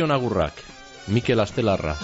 Zorion agurrak, Mikel Astelarra.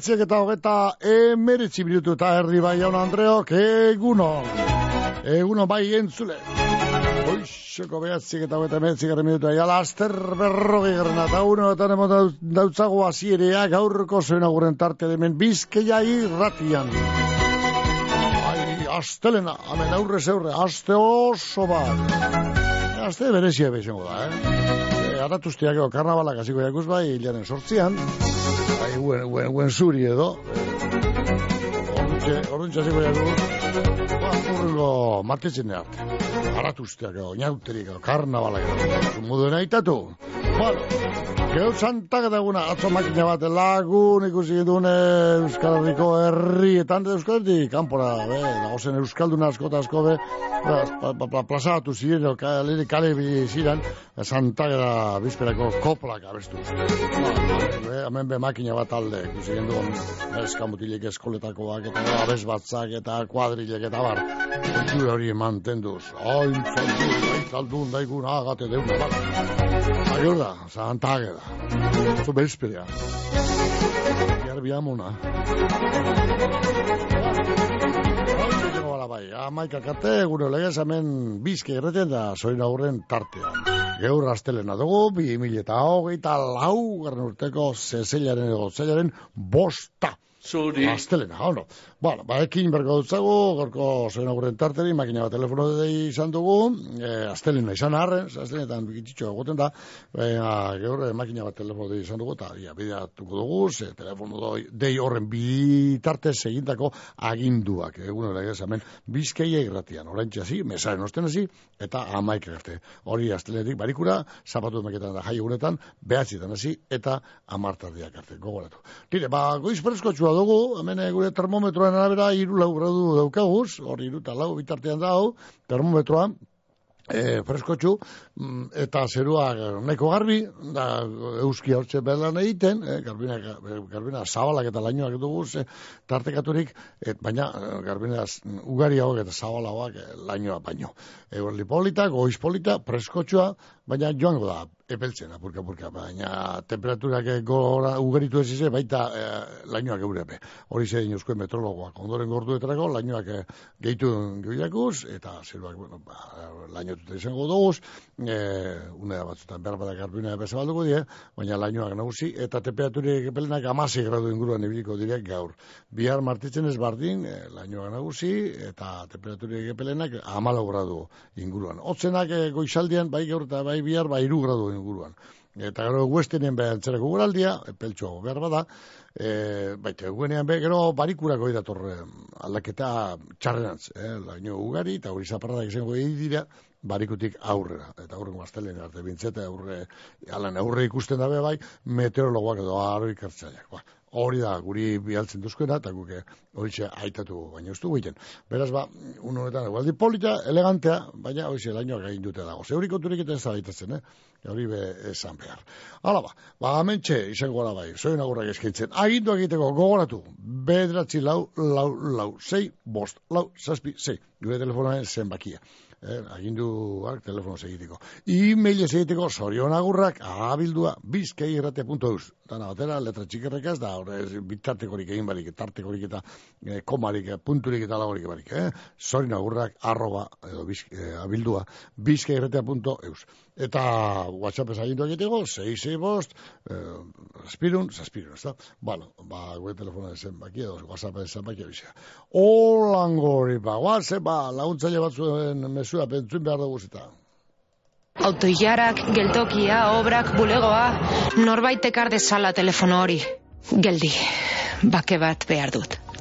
Bederatziak eta hogeta emeritzi minutu eta herri bai jaun Andreok, eguno. Eguno bai entzule. Oixoko behatziak eta hogeta emeritzi gara minutu. Jala aster berrogi gara eta uno eta nemo dautzago azierea gaurko zoen aguren tarte demen bizkeia irratian. Ai, astelena, amen aurre zeurre, aste oso bat. Aste berezia bezango da, eh? Aratuztiak ego karnabalak hasiko jakuz bai, hilaren sortzian bai, guen, guen, guen zuri edo. Horrentxe, horrentxe jago. Ba, urrengo martetzen arte. Aratuzteak edo, nauterik edo, karnabalak edo. Bueno, Geu santak eta eguna, atzo makina bat lagun ikusi duen Euskal Herriko herrietan de Euskal Herri, kanpora, be, dagozen Euskaldun asko eta asko be, ba, ba, ba, plazatu ziren, kale, kale ziren, santak eta bizperako koplak abestu. Be, hemen be makina bat alde, ikusi duen eskamutilek eskoletakoak eta abez batzak eta kuadrilek eta bar, kultura hori mantenduz. Ai, zaldun, ai, zaldun, daigun, agate deuna, santak eta. Zu bezperia. Garbi amona. bai, amaika kate, gure legez hemen bizke erreten da zoin aurren tartean. Geur astelena dugu, bi mil eta hogeita lau, garren urteko zezelaren edo zezelaren bosta. Zuri. Astelena, hau no. Bueno, ba, ekin berko dutzago, gorko zoen aurren tarteri, makina bat telefono dei izan dugu, e, astelena izan arren, astelenetan bikitxo egoten da, e, geur e, makina bat telefono dei izan dugu, eta ja, bideatuko dugu, ze telefono doi, dei horren bitartez egindako aginduak, egun ere hemen bizkeia irratian, orain txasi, mesaren osten hasi, eta amaik arte. Hori astelenetik barikura, zapatu emeketan da jai egunetan, behatzitan hasi, eta amartardiak arte, gogoratu. Tire, ba, goiz perezko dugu, hemen gure termometroan arabera iru lau gradu daukaguz, hori iru eta lau bitartean dago, termometroan, e, freskotxu, mm, eta zerua neko garbi, da euski hortxe belan egiten, e, garbina, garbina zabalak eta lainoak dugu, ze, tartekaturik, et, baina garbina ugari hauek eta zabalagoak e, lainoa baino. Eguerli polita, goiz polita, freskotxua, baina joango da, epeltzen, apurka, apurka, baina temperaturak gora ugaritu ez izan, baita e, lainoak eurepe. Hori ze dinuzkoen metrologoak, ondoren gorduetarako, lainoak e, gehitu gehiakuz, eta zeruak, bueno, ba, lainotuta izango duguz, e, une da batzutan, behar badak arbina epese balduko die, baina lainoak nagusi, eta temperaturik epelenak amasi gradu inguruan ibiliko direk gaur. Bihar martitzen ez bardin, e, lainoak nagusi, eta temperaturik epelenak amalau gradu inguruan. Otzenak e, goizaldian, bai gaur eta bai bihar, bai iru gradu inguruan. Eta gero guestenen behar entzereko guraldia, peltxo behar bada, e, baita guenean behar gero barikurako idatorre aldaketa txarrenantz, eh? laino ugari, eta hori zaparradak izango dira, barikutik aurrera. Eta aurrengo astelen arte bintzete aurre, alan aurre ikusten dabe bai, meteorologoak edo ikertzaileak. Ba, hori da guri bialtzen duzkoena, eta guke hori aitatu baina ustu egiten. Beraz ba, un honetan, egualdi polita, elegantea, baina hori ze lainoak egin dute dago. Zeuriko turik eta ez da eh? Hori be esan behar. Hala ba, ba amentxe izango gara bai, zoin agurrak eskaintzen. Agindu egiteko gogoratu, bedratzi lau, lau, lau, sei, bost, lau, saspi, sei. Gure telefonoen zenbakia eh, aginduak telefono segitiko. E-mail segitiko sorion agurrak abildua bizkeirrate.eus. Dana batera, letra txikerrekaz, da, horre, bitartekorik egin barik, tartekorik eta eh, komarik, punturik eta lagorik barik. Eh? Sorion agurrak arroba, edo biz, eh, abildua bizkeirrate.eus. Eta WhatsApp ezagindu egiteko, 6 bost, eh, aspirun, zaspirun, ez da? Bueno, ba, gure telefona zen baki, edo WhatsApp zen baki, bizia. Olangori, ba, WhatsApp, ba, laguntzaile batzuen mezua pentsuen behar dugu zeta. Autoiarak, geltokia, obrak, bulegoa, norbait ekar dezala telefono hori. Geldi, bake bat behar dut.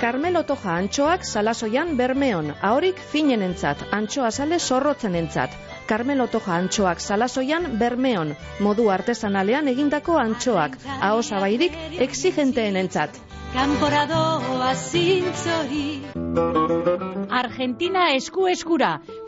Carmelo Toja antxoak salasoian bermeon, ahorik finen entzat, antxoa sale zorrotzen entzat. Carmelo Toja antxoak salasoian bermeon, modu artesanalean egindako antxoak, aho zabairik exigenteen entzat. Kanporadoa zintzori Argentina esku eskura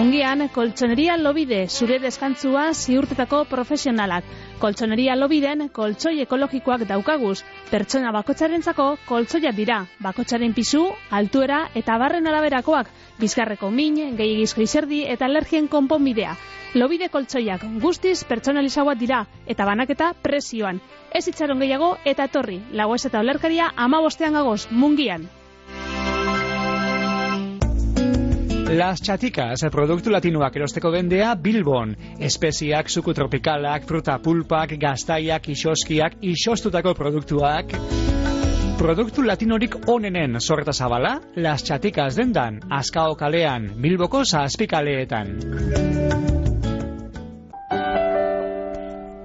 Mungian, koltsoneria lobide, zure deskantzua ziurtetako profesionalak. Koltsoneria lobiden, koltsoi ekologikoak daukaguz. Pertsona bakotxarentzako koltsoiak dira. Bakotxaren pisu, altuera eta barren araberakoak. Bizkarreko min, gehiagizko izerdi eta alergien konponbidea. Lobide koltsoiak guztiz pertsonalizagoak dira eta banaketa presioan. Ez itxaron gehiago eta etorri. Lagoez eta olerkaria ama bostean gagoz, mungian. Las Chaticas, produktu latinoak erosteko bendea Bilbon. Espeziak, suku tropikalak, fruta pulpak, gaztaiak, isoskiak, isostutako produktuak. Produktu latinorik onenen sorreta zabala, Las Chaticas dendan, Azkao kalean, Bilboko zazpikaleetan.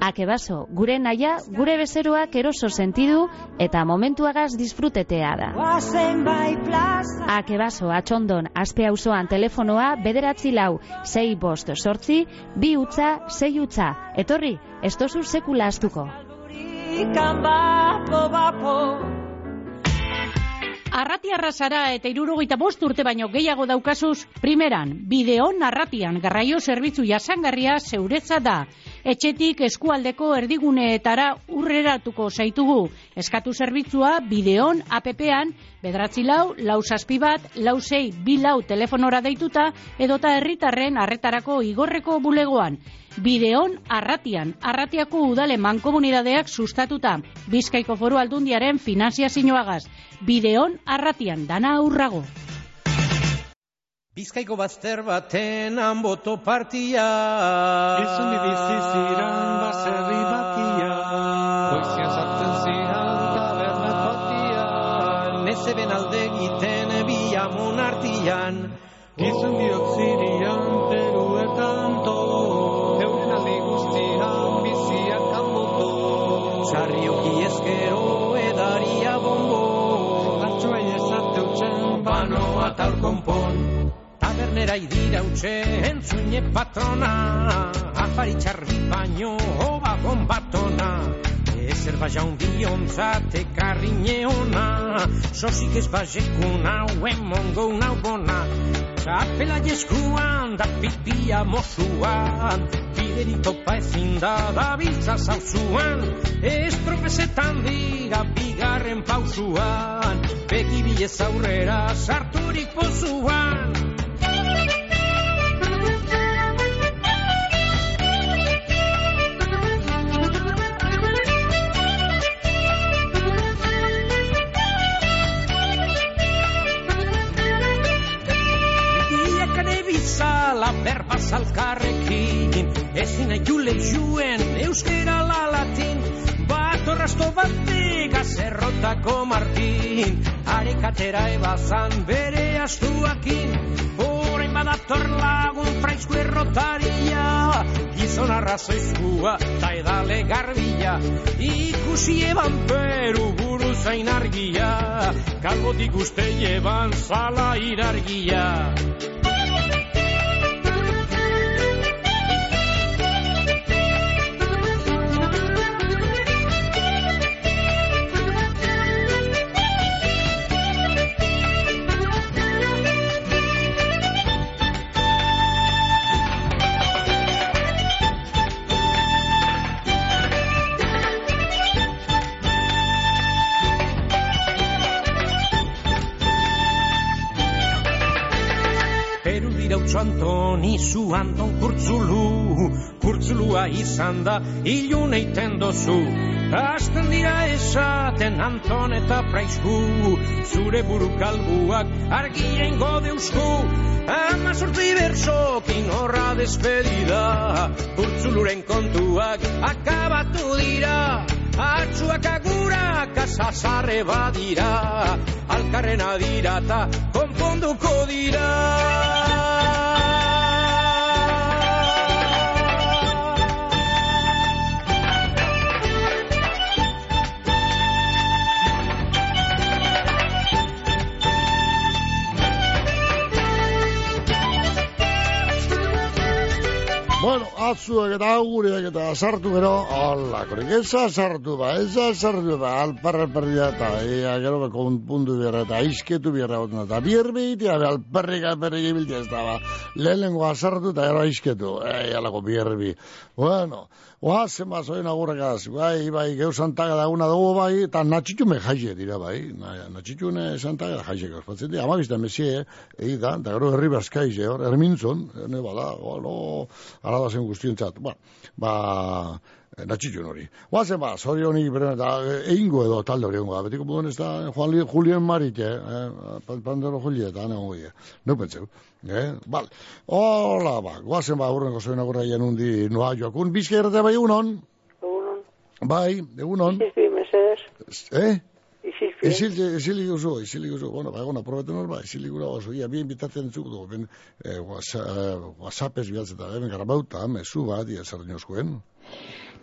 Akebaso, gure naia, gure bezeroak eroso sentidu eta momentuagaz disfrutetea da. Akebaso, atxondon, aspe auzoan telefonoa bederatzi lau, zei bost sortzi, bi utza, sei utza. Etorri, ez tozu sekula astuko. Arrati arrasara eta irurogeita bost urte baino gehiago daukazuz, primeran, bideon arratian garraio zerbitzu jasangarria zeuretza da. Etxetik eskualdeko erdiguneetara urreratuko zaitugu. Eskatu zerbitzua bideon APP-an, bedratzi lau, lau saspi bat, lau zei, bi lau telefonora deituta, edota herritarren arretarako igorreko bulegoan. Bideon arratian, arratiako udale mankomunidadeak sustatuta. Bizkaiko foru aldundiaren finanzia zinuagaz. Bideon arratian, dana aurrago. Bizkaiko bazter baten anboto partia. Izun bizi ziran baserri batia Goizia sartzen ziran tabernak batia. Nezeben alde egiten bila monartian. Gizun biok zirian peru eta anto Euren alde guztian biziak kanboto Sarrioki ezkero edaria bombo Antxoa ezateutxen banoa tal konpo. Zarrioki ezke irautxe entzuine patrona. Afari txarri baino hoba bombatona Ezer baja un biontzat ekarri neona. Sosik ez bajekun hau emongo bona. Txapela jeskuan da pipia mosuan Bideri topa ezin da da biltza zauzuan Estropezetan dira bigarren pausuan. Begi bilez aurrera sarturik pozuan bizala berba zalkarrekin Ezin aiule juen euskera la latin. Bat orrasto batega zerrotako martin. Arekatera ebazan bere astuakin. Horain badator lagun fraizku errotaria. Gizon arrazoizkua ta edale garbila Ikusi eban peru buru zain argia. Kalbotik uste eban zala irargia Dira utxo Antoni zu Anton kurtzulu. Kurtzulua izan da ilun eiten dozu. Azten dira esaten Anton eta praizku. Zure buru kalbuak argien gode usku Ama sortzi bersokin horra despedida. Kurtzuluren kontuak akabatu dira. Atxuak agurak asazarre badira. Alkarren adira eta konponduko dira Bueno, atzuek eta aguriek eta sartu gero, hola, korik sartu ba, eza sartu ba, alparra perdia eta ea gero be konpundu bierra eta izketu bierra botan eta bierbe itia be alperrik alperrik ibiltia ez da ba, lehenengo sartu eta gero izketu, ei, alako bierbi. Bueno, oazen ba, zoin agurrekaz, bai, bai, geu santaga daguna dugu bai, eta natxitxume jaie dira bai, Na- natxitxune santaga jaie ospatzen dira, amabizta mesie, egi da, eta gero herri baskaize, hor, ermintzon, ene bada, olo, arada zen guztientzat, ba, ba, natxitxun hori. Oazen ba, zori honi, beren, eta egingo edo talde hori ongo, betiko moduen ez da, Juan Li- Julien Marite, eh, pan- Pandero Julieta, ie, no pentseu, eh, bal, hola, ba, guazen ba, urrengo zoen agurra jen undi noa joakun, bizka errate bai egunon, Egunon. bai, egunon, Izizpi, mesedes. eh? Izizpi. Isil, isilik oso, isilik oso, bueno, ba, egon, aprobeten hor, ba, isilik gura oso, ia, bien bitatzen entzuk dugu, ben, eh, whatsa- eh, whatsappez bialtzeta, ben, garabauta, mesu bat, ia, zer dinoskuen.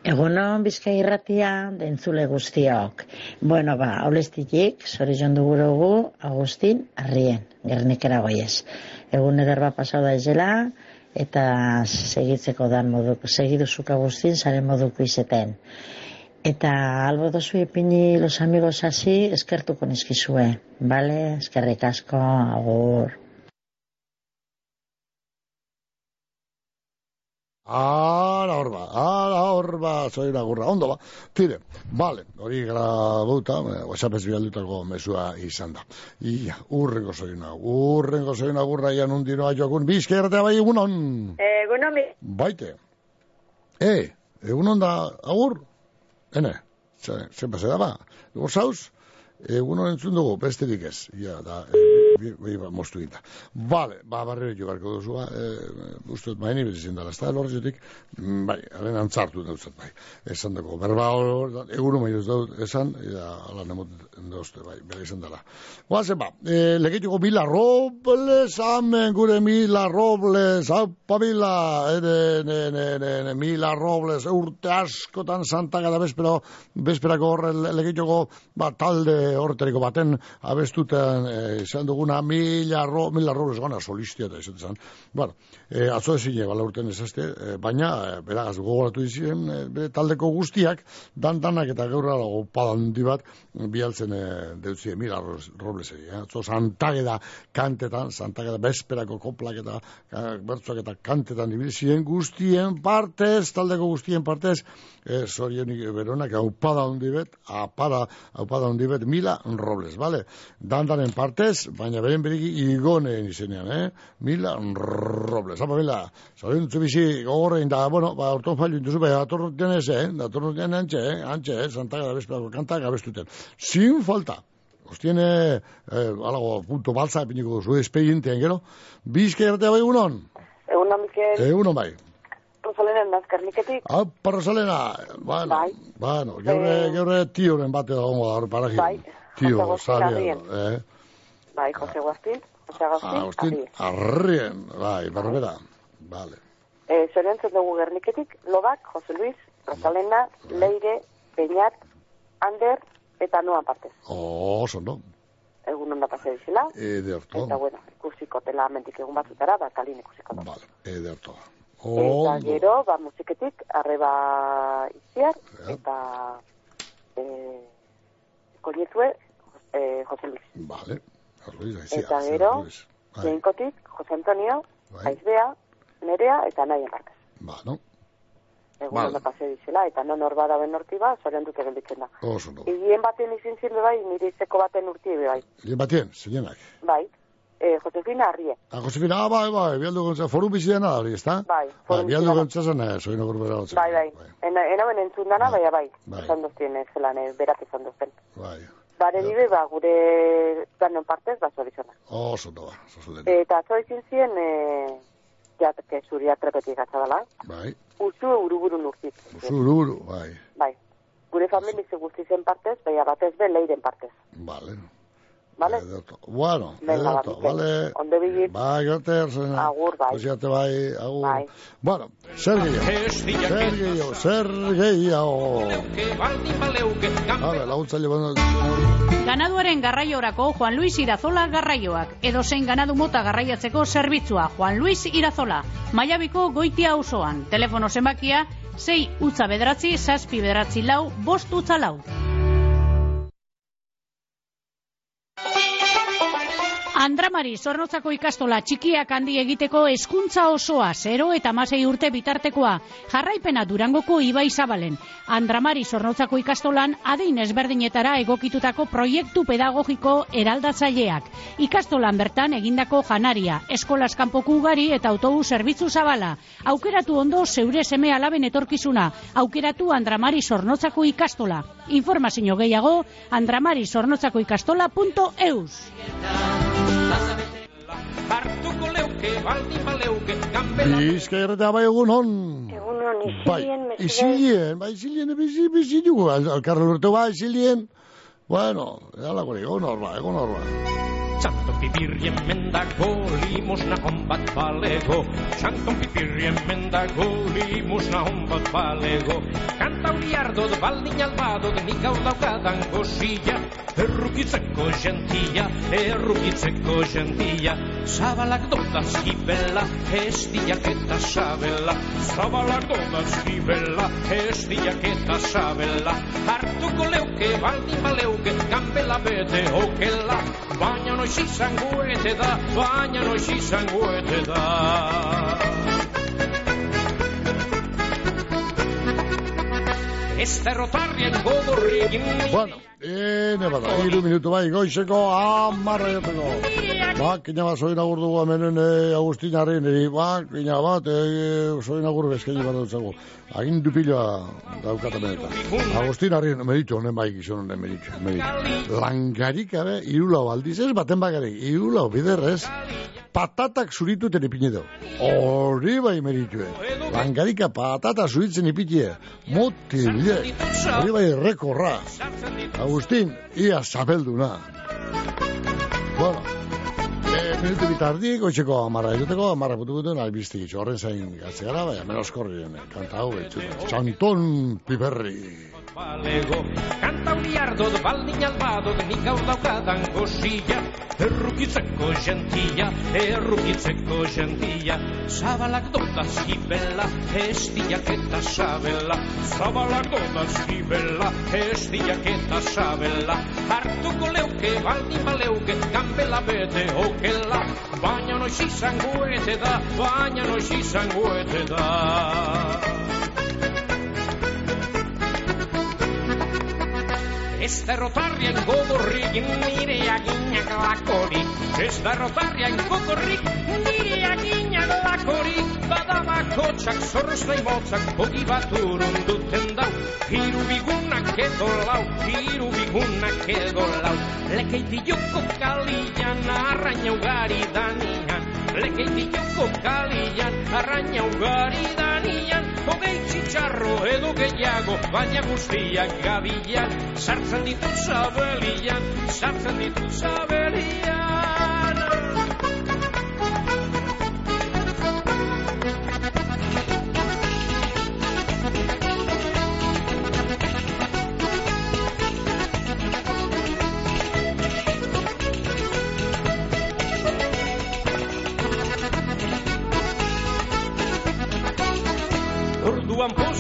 Egunon bizkai irratia dentzule guztiok. Bueno, ba, aulestitik, zori jondu gurugu, Agustin, arrien, gernikera goiez. Egun eder bat pasau da izela, eta segitzeko dan moduko, segiduzuk Agustin, zaren moduko izeten. Eta albo dozu ipini los amigos hasi, eskertuko nizkizue, bale? Eskerrik asko, agur. Ara hor ba, ara hor ba, zoira gurra, ondo ba. Tire, bale, hori gara bauta, eh, whatsappez bialdutako mesua izan da. Ia, urrengo zoina, urrengo zoina gurra ian undinoa joakun, bizka erratea bai egunon, Egunon, mi... baite. E, egunon da, agur? Ene, ze, ze pase da ba, gozauz? Egunon entzun dugu, besterik ez. Ja, da, e, bi, ba, mostu ginta. Vale, ba, barriro jo barko duzu, ba, e, ustut maini bezizien dara, ez da, lorretik, mm, bai, haren antzartu dauzat, bai. Esan dago, berba hor, eguro maio ez daut, esan, eta ala nemot dauzte, bai, bera izan dara. Guazen ba, e, legetuko Mila Robles, amen gure Mila Robles, haupa Mila, ere, ne, ne, ne, Robles, urte askotan santaga da bezpero, bezperako horre legetuko, ba, talde horretariko baten abestuten e, izan dugu eguna, mila, ro, mila robles gana solistia eta izaten zan. Bueno, e, atzo ezin bala urten ezazte, e, baina, e, beragaz, gogoratu dizien, e, taldeko guztiak, dan danak eta gaur alago handi bat, bialtzen e, deutzie, mila ro- robles egi. Eh? Atzo, santageda kantetan, santageda besperako koplak eta ka- bertsoak eta kantetan ibilzien guztien partez, taldeko guztien partez, e, zorionik beronak, aupada handi bet, apara, aupada handi bet, mila robles, vale? Dandaren partez, baina beren beriki igoneen izenean, eh? Mila robles. Apa, mila, zorion bizi gogorrein da, bueno, ba, orton failu intuzu, ba, atorruten ez, eh? Atorruten antxe, eh? Antxe, eh? Santaga da bezperako kantak abestuten. Sin falta. Ostiene, eh, alago, punto balsa, epiniko zu espedientean, gero? Bizka erratea bai egunon? Egun Mikel, Egunon bai. Rosalenen nazkarniketik. Hau, parrosalena, bueno, Bai. bueno, geure, Eh, geure tioren bate dago hor paraji. Bai, Tio, Jose eh? Bai, Jose Guastin, Agustin, Agustin, arrien, bai, berbera, vale. Eh, Zoriontzen dugu Gerniketik, Lobak, Jose Luis, Rosalena, Leire, Peñat, Ander, eta Noa partez. Oh, oso, no? Egun onda pase dizela. Ederto, Eta, bueno, ikusiko tela mentik egun batzutara, ba, kalin ikusiko da. ederto. Eta Ondo, gero, ba, musiketik, arreba iziar, eta eh, koinetue, eh, Jose Luis. vale. Luis, sí, Eta gero. Bai, Jainkotik, Jose Antonio, Bai. Aizbea, Nerea, eta nahi partez. ba, no? Egun Vale. onda pase dizela, eta non hor bada ben horti ba, zorion dute gelditzen da. Oso, no. Egien baten izin zirle bai, nire izeko baten urti bai. Lien batien, zeinak. Bai, eh, Josefina Arrie. Ah, Josefina, ah, bai, bai, bialdu gontza, foru bizi dena hori, ezta? Bai, Bai, foru bialdu bizi dena. gontza zen, eh, soin okur gontza. Bai, bai. Ena, ena ben entzun dana, bai, bai. Bai. Esan doztien, ez zelan, eh, berak esan dozten. Bai, Bare dibe, ba, gure danon partez, ba, zorizona. oso, no, ba, lehen. Eta atzo izin zien, eh, ja, que zuria trepetik atzadala, Bai, usu uruburun urtit. zuru, uru, bai, Bai. Gure familize guztizen partez, baina batez be leiren partez. vale. Vale? Ederto. Bueno, Venga, ba, ederto, Mikel. vale. Ondo bilit. Bai, gerte, erzena. Agur, bai. Osiate, bai, agur. Bai. Bueno, zer gehiago, zer gehiago, zer gehiago. Habe, laguntzaile, bueno, Ganaduaren garraiorako Juan Luis Irazola garraioak. Edo zein ganadu mota garraiatzeko zerbitzua Juan Luis Irazola. Maiabiko goitia auzoan. Telefono zenbakia 6 utza bederatzi, zazpi bederatzi lau, bost utza lau. Andramari, zornotzako ikastola txikiak handi egiteko hezkuntza osoa, 0 eta masei urte bitartekoa. Jarraipena durangoko ibai zabalen. Andramari, zornotzako ikastolan adin ezberdinetara egokitutako proiektu pedagogiko eraldatzaileak. Ikastolan bertan egindako janaria, eskolas kanpoku ugari eta autobus zerbitzu zabala. Aukeratu ondo zeure seme alaben etorkizuna. Aukeratu Andramari zornotzako ikastola. Informazio gehiago, andramari ikastola.eus. Bizka erretea bai egun hon. Egun hon, Bai, izilien, mesedez. izilien, bai, izilien, bizi, bizi dugu, alkarre urte bai, izilien. Bueno, alako egon horba, egon horba. Txanton pipirrien mendago, limosna hon bat balego. Txanton pipirrien mendago, limosna hon bat balego. Kanta uriardot, baldin albadot, nik hau daukadan gozilla. Errukitzeko gentia, errukitzeko gentia. Zabalak dotaz gibela, ez diak eta sabela. Zabalak dotaz gibela, ez diak eta sabela. Hartuko leuke, baldin baleuke, kanbela bete okela. Baina noiz izango ete da, baina noiz izango ete da. Ez derrotarrien godorrien Bueno, ene bada, iru minutu bai, goizeko amarra jateko. Ba, kina bat zoin agur dugu hemen e, Agustin Arreneri, ba, kina bat, e, zoin agur bezkeni bat dutzago. Agindu piloa daukat hemenetan. Agustin Arren, meritu, honen bai gizon honen meritu, meritu. Langarik, abe, irulau aldiz ez, baten bakarrik, irulau biderrez, patatak zurituten ipine dugu. Hori bai meritue. Langarika patata zuritzen ipine. Moti bide. Hori bai rekorra. Agustin, ia zabelduna. Bueno, eh, Minutu bitardi, goitzeko amarra eduteko, amarra putu gutuen, albiztik itxo horren zain gatze gara, baina menos korrien, kanta hau, etxuta. Txanton piperri. Balego Kanta uriardot, baldin albadot, nik gaur daukadan gozia Errukitzeko gentia, errukitzeko gentia Zabalak dota zibela, estiak eta sabela Zabalak dota zibela, estiak eta sabela Hartuko leuke, baldin baleuke, kanbela bete okela Baina noiz izango ete da, baina noiz izango ete da Ez derrotarrian gogorrik nire aginak lakori Ez derrotarrian gogorrik nire aginak lakori Badabako txak zorroz nahi motzak Hogi bat urun duten dau Hiru bigunak edo lau Hiru bigunak edo lau Lekeitioko kalian arraina ugari danian Lekeitioko kalian arraina ugari danian. Hogei txitxarro edo gehiago Baina guztiak gabilan Sartzen ditu zabelian Sartzen ditu zabelian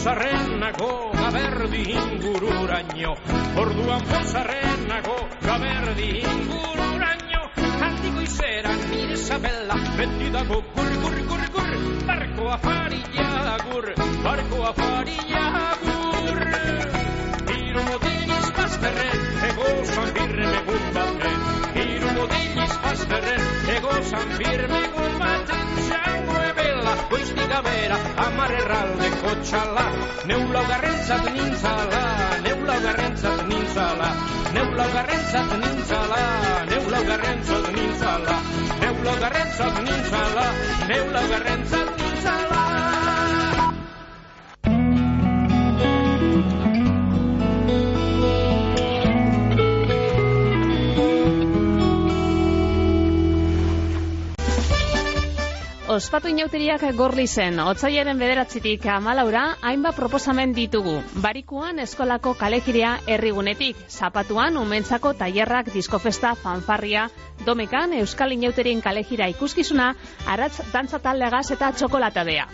pozarrenago gaberdi ingururaino. Orduan pozarrenago gaberdi ingururaino. Handiko izera nire zabela beti dago gur gur gur gur. Barko afaria gur, barko afaria gur. Hiru motilliz bazterren, ego zanbirre megun baten. Hiru motilliz bazterren, ego zanbirre megun baten Goizti gabera, amar erraldeko txala Neula garrentzat nintzala, neula garrentzat nintzala Neula garrentzat nintzala, neula garrentzat nintzala Neula garrentzat nintzala, neula garrentzat nintzala Ospatu inauteriak gorli zen, otzaiaren bederatzitik amalaura, hainbat proposamen ditugu. Barikuan eskolako kalekirea herrigunetik, zapatuan umentzako tailerrak diskofesta fanfarria, domekan euskal inauterien kalejira ikuskizuna, aratz dantza taldeagaz eta txokolatadea.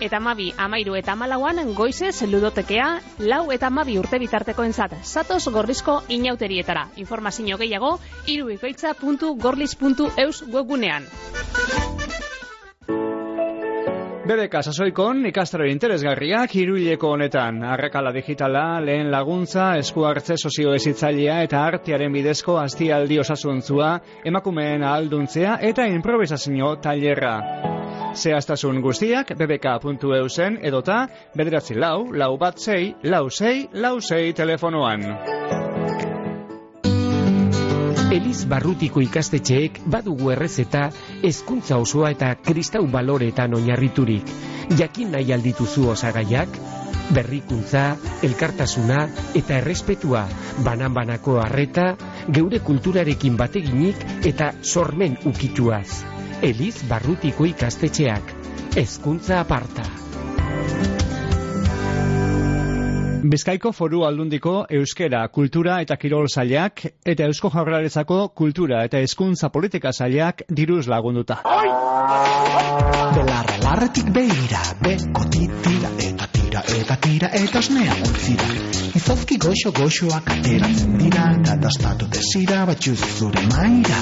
Eta mabi, amairu eta malauan goizez ludotekea, lau eta mabi urte bitarteko entzat. Zatoz gorlizko inauterietara. Informazio gehiago, irubikoitza.gorliz.eus webgunean. BBK sasoikon ikastaro interesgarriak hiruileko honetan. Arrakala digitala, lehen laguntza, esku hartze sozioezitzailea eta artearen bidezko aztialdi osasuntzua, emakumeen ahalduntzea eta improvisazio tailerra. Zehaztasun guztiak bbk.eusen edota bederatzi lau, lau bat zei, lau zei, lau zei telefonoan. Eliz Barrutiko ikastetxeek badugu errezeta hezkuntza osoa eta kristau baloretan oinarriturik. Jakin nahi aldituzu osagaiak, berrikuntza, elkartasuna eta errespetua, banan-banako harreta, geure kulturarekin bateginik eta sormen ukituaz. Eliz Barrutiko ikastetxeak, hezkuntza aparta. Bizkaiko foru aldundiko euskera, kultura eta kirol zailak eta eusko jaurlaritzako kultura eta hezkuntza politika zailak diruz lagunduta. Belarra larretik beira, beko titira eta tira eta tira eta osnea utzira. Izozki goxo goxoak ateratzen dira, eta dastatu desira batxuz zure maira.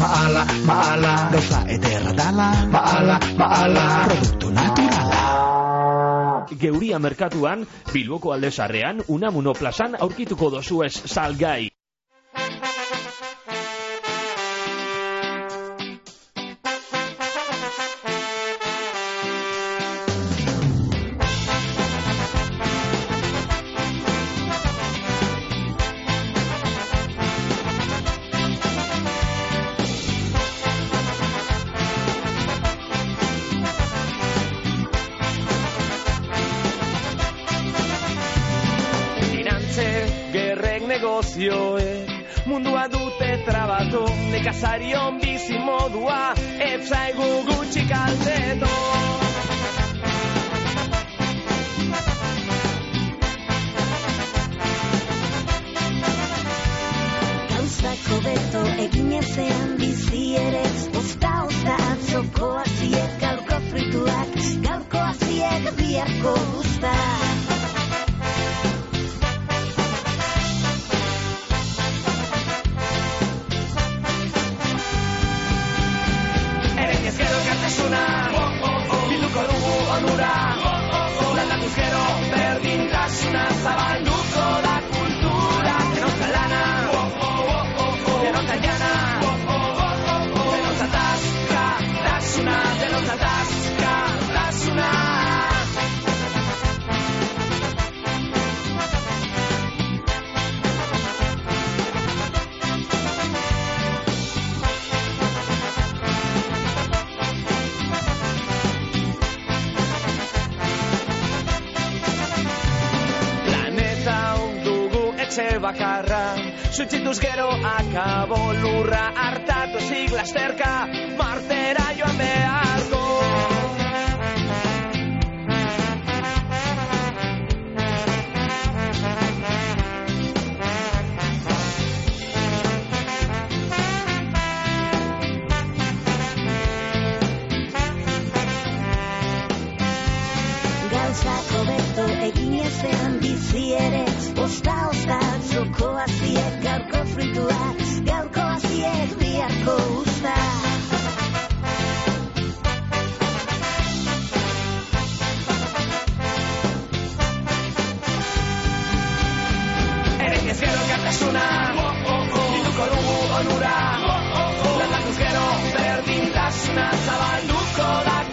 Maala, maala, gauza ederra dala, maala, maala, produktu naturala. Geuria merkatuan, Bilboko aldezarrean, Unamuno plazan aurkituko dozuez salgai. Negozioek, mundua dute trabatu Nekazarion bizi modua etzaigu gutxi kalteto Gauzako beto egin ezean bizi ere Osta, osta atzoko aziek gaurko frituak Gaurko aziek biharko bakarra. Suitzituz gero akabo lurra hartatu ezik lasterka Martera joan beharko. Gauzako beto egin ezean bizi ere Osta, osta atzoko aziek gaurko frituak Gaurko aziek biharko usta. Eren ez gero gertasuna Bilduko dugu onura Landatuz gero berdintasuna Zabalduko da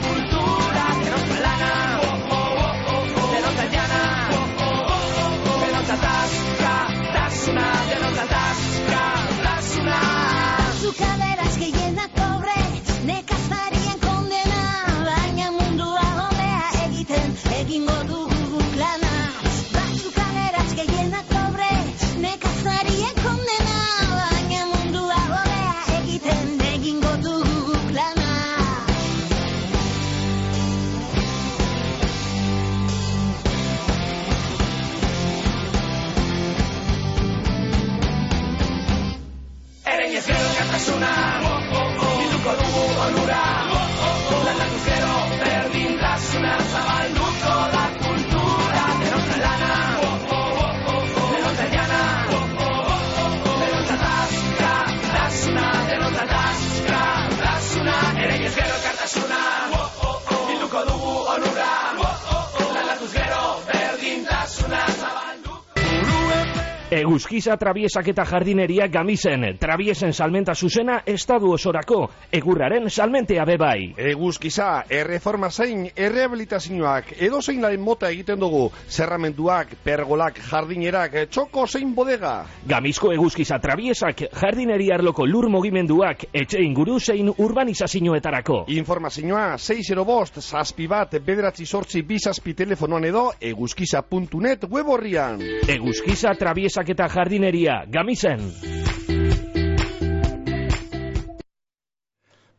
Eguzkiza trabiesak eta jardineria gamisen, trabiesen salmenta zuzena estadu osorako, egurraren salmentea bebai. Eguzkiza, erreforma zein, errehabilitazioak, edo zein laren mota egiten dugu, zerramenduak, pergolak, jardinerak, txoko zein bodega. Gamizko eguzkiza trabiesak, jardineria arloko lur mugimenduak, etxe inguru zein urbanizazioetarako. Informazioa 6 bost, zazpi bat, bederatzi sortzi bizazpi telefonoan edo, eguzkiza.net web horrian. Eguzkiza trabiesak eta jardineria, gamisen.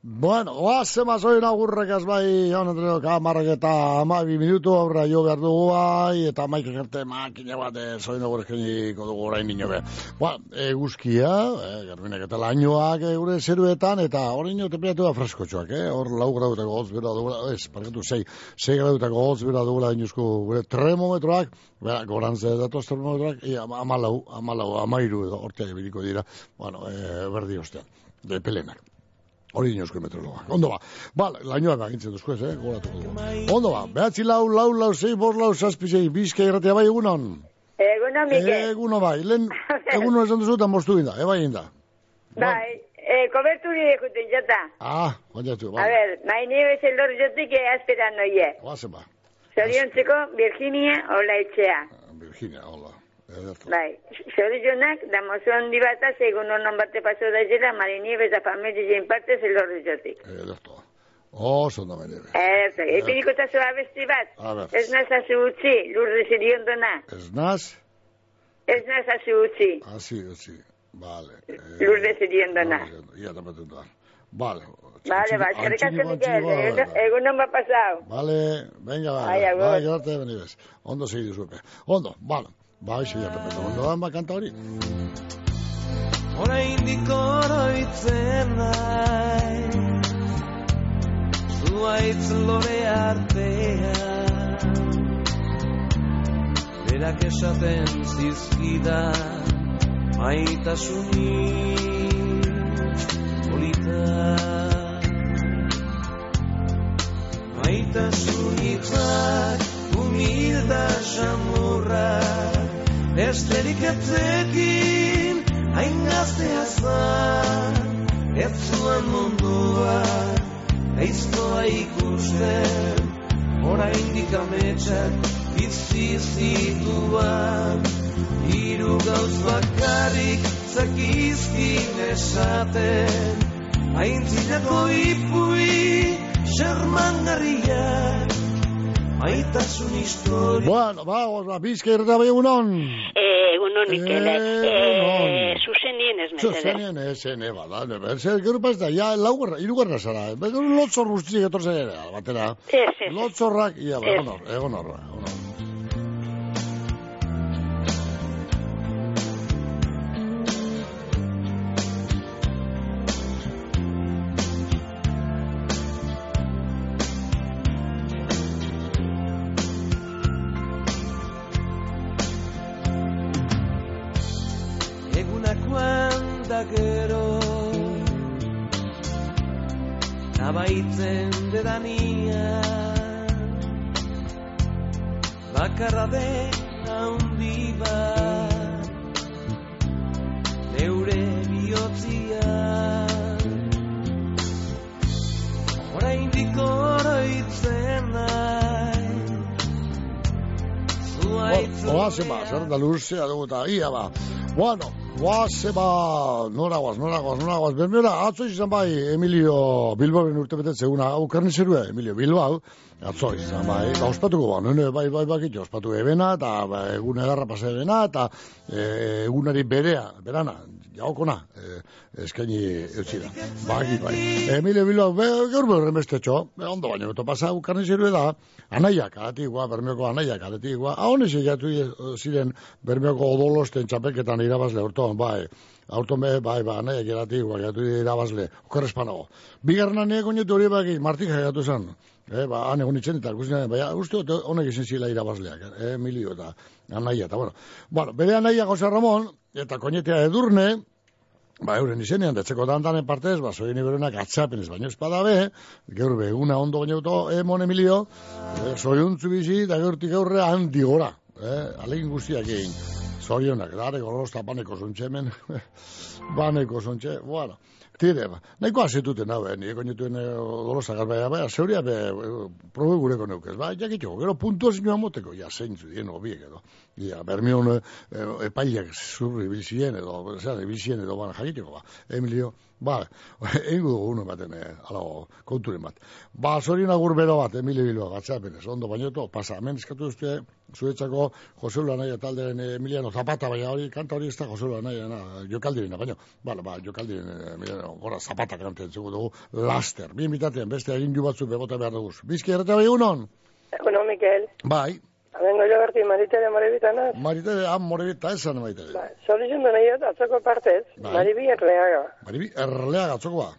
Bueno, oaz, emazoin agurrek ez bai, jaun entreok, amarrak eta amabi minutu aurra jo behar dugu bai, eta maik egerte makina bat, eh, zoin agurrek dugu orain nino be. Ba, eguzkia, eh, garbinek eta lainoak eh, gure zeruetan, eta orain jo tepiatu da freskotxoak, eh, hor lau grautako hotz bera dugula, ez, parkatu, sei, sei grautako hotz bera dugula inuzko gure termometroak, bera, gorantze datoz termometroak, ia, amalau, amalau, amairu edo, hortiak ebiriko dira, bueno, eh, berdi ostean, de pelenak. Hori inosko meteorologa. Ondo ba. Ba, lainoak agintzen duzko ez, eh? Goratuko dugu. Ondo ba. Behatzi lau, lau, lau, zei, bor, lau, zazpi, zei, bizka irratea bai egunon. Eguno, Miguel. Eguno bai. Lehen, eguno esan duzu eta mostu inda, eba inda. Bai, eh, koberturi ekuten jota. Ah, A bai. ver, mai nieves el lor jotik que asperan noie. Oazen ba. Zoriontzeko Virginia Olaetxea. Virginia, hola. Bai, zorionak, da mozo handi bata, segun honon bate paso da jela, mari nieves da familia jen parte el lor jotik. Ederto. Oso ondo bere. Erto, epiriko tazo abesti bat. A ver. Ez nazazu utzi, lurre ziriondona. Ez naz, Ez nazazu utzi. hasi, hasi. Vale. Eh, Lourdes iriendana. ia tapatzen da. Vale. Vale, ba, eskerrik asko, Antxiniko, Mikel. antxiniko, Egun- bai. Egun hon bat pasau. Vale, venga, ba. Bai, agur. Bai, arte, beni bez. Ondo segi duzupe. Ondo, vale. Bai, xe, ia tapatzen. Ondo da, ba, kanta hori. Oraindik oroitzen nahi Zuaitz lore artean Berak esaten zizkidan Maitasunik polita Maitasunikak humilda samurra Besterik etzekin hain gaztea zan Ez zuen mundua Aiztoa ikusten Oraindik ametsak bizi zituan Hiru gauz bakarrik zakizkin esaten Aintzinako ipui Bueno, vamos, ba, bizka irreta bai egunon. Eh, egunon, Mikel. Egunon. Eh, zuzenien ez metede. Zuzenien esen, eba, da, nebe, zer, gero paz da, ja, laugarra, irugarra zara, gero lotzor guztiak etorzen ere, batera. Ez, ez. Lotzorrak, ia, ba, Ez. egon da luzea dugu eta ia ba. Bueno, oaze ba, nora guaz, nora guaz, nora guaz. Bermera, atzo izan bai Emilio Bilbaoren urte betetze eguna, hau karnizerua Emilio Bilbao, atzo izan bai, ba, ospatuko ba, nene, bai, bai, bai, ospatu ebena, eta ba, egun edarra pasa ebena, eta e, egunari berea, berana, jaukona, e, eskaini eutzira. Bagi, bai. Emilio Bilbao, be, gaur behar remestetxo, be, ondo baino, beto pasa, hau karnizerua da, anaiak, atigua, bermeoko anaiak, atigua, hau nese jatu ziren bermeoko odolosten txapelketan irabazle ortoan, bai, aurton be, bai, ba, anaiak eratigua, jatu irabazle, okerrespanago. Bigarren aneak oinetu hori baki, martik jatu zen, Eh, ba, han egon itzen eta ikusten, baina uste honek izan zila irabazleak, eh, Emilio eta anaia, eta bueno. Bueno, bere anaia Jose Ramon, eta koñetea edurne, ba, euren izenean, detzeko dantanen partez, ba, zoien iberenak atxapenez, baino espadabe, gaur be, eguna ondo baino eh, mon Emilio, eh, zoiuntzu bizi, da gaurtik aurre handi gora, eh, alegin guztiak egin, zorionak, dare gorosta baneko zuntxemen, baneko zuntxe, bueno, tire, ba, nahiko azituten hau, eh, nire koinetuen eh, gorosta garbaya, bai, zeuria be, eh, probe gureko neukez, ba, jakitxo, gero puntua zinua moteko, ja, zeintzu, dien hobiek edo, ja, bermion eh, epaileak zurri bilzien edo, zean, bilzien edo, ban, jakitxeko, ba, Emilio, ba, eingo dugu uno baten, eh, alago, konturen bat. Ba, zorion agur bero bat, Emilio Bilbao, gatzapenez, ondo bainoto, pasa, hemen eskatu duzte, zuetzako Jose Naia talderen eh, Emiliano Zapata, baina hori, kanta hori ez da Jose Naia, na, jokaldirena, baina, bala, ba, jokaldiren eh, Emiliano, gora, Zapata kanten zugu dugu, laster, bien bitatean, beste egin batzu bebota behar dugu. Bizki, erreta bai egunon? Egunon, Mikel. Bai, Abengo jo berti maritere morebitana. marite, han morebita esan maite. Ba, Zorizun du nahi atzoko partez, Bai. maribi erleaga. Maribi, erlea gatzoko ba.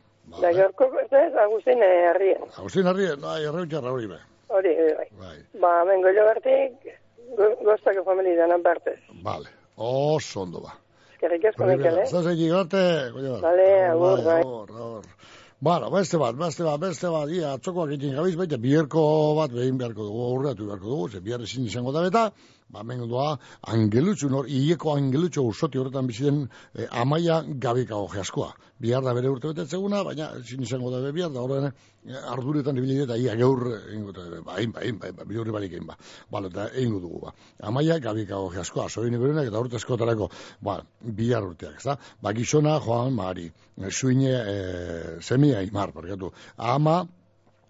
Da gaurko partez, Agustin herrien. Agustin Arrie, bai, erreutxarra hori be. Hori, bai. Bai. Ba, abengo jo bertik, go- goztako familia danan partez. Vale, oso ondo ba. Eskerrik asko, Mikel, eh? Zaz egi garte, coño. Vale, agur, bai. Agur, agur. Bueno, beste bat, beste bat, beste bat, ia, atzokoak egin gabiz, baita, biherko bat behin beharko dugu, aurreatu beharko dugu, ze bihar ezin izango da beta, ba, mengo doa, angelutxu, nor, ieko angelutxu usoti horretan biziren eh, amaia gabikago jaskoa. Bihar da bere urte betetzeguna, baina ezin izango da bihar, da horren eh, arduretan ibili eta ia gaur egingo da, ba, hain, ba, hain, ba, hain, ba, bihurri barik egin ba. Bale, eta egingo dugu, ba. Amaia gabikago jaskoa, soin iberenak eta urte eskotarako, ba, bihar urteak, ezta? Ba, gizona, Joan Mari, suine, e, semia imar, barkatu. Ama,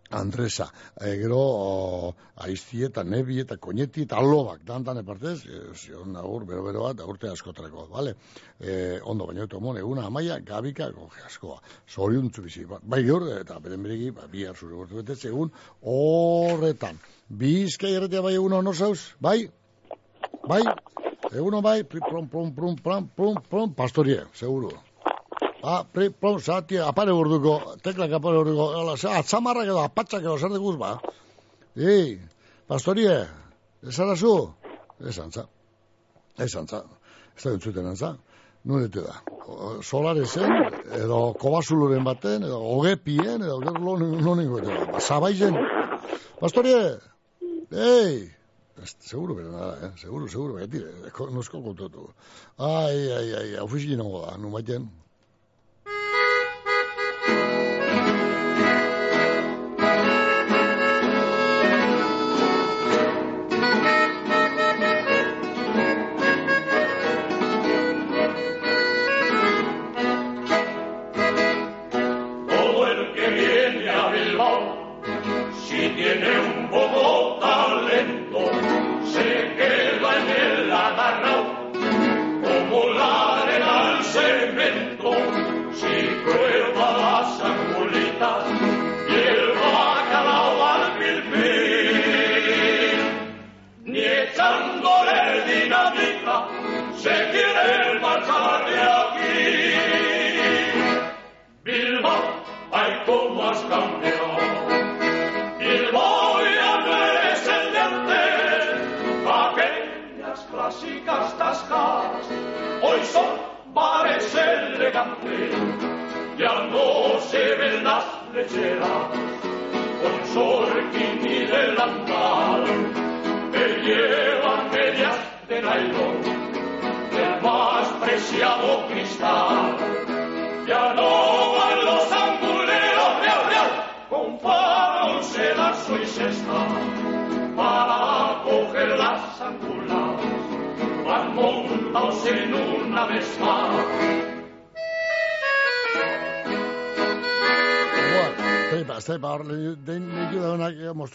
Andresa, e, gero o, aizti eta nebi eta koñeti eta lobak, dantan epartez, e, zion agur, bero bero bat, urte askotareko, vale? E, ondo, baina eto mon, eguna amaia, gabika, goge askoa, zoriontzu bizi, ba, bai gaur, eta beren beregi, ba, bi zure urte betez, egun horretan. Bizkai erretea bai egun honu zauz, bai? Bai? Eguno bai, pri, prom, prom, prom, prom, prom, prom, pastorie, seguro. Ah, pri, prom, zati, apare urduko, teklak apare urduko, hola, ze, atzamarrak edo, apatxak edo, zer deguz, ba? Ei, pastorie, esara zu? Esan za. Esan za. Ez da entzuten antza. Nun ete da. Solarezen, edo kobazuluren baten, edo ogepien, edo gero lo- lo ningo ete da. Ba, Zabaizen. Pastorie, ei, Ez, seguro bera nada, eh? Seguro, seguro, beti, eko, nosko kontatu. Ai, ai, ai, ofizien nago da, nu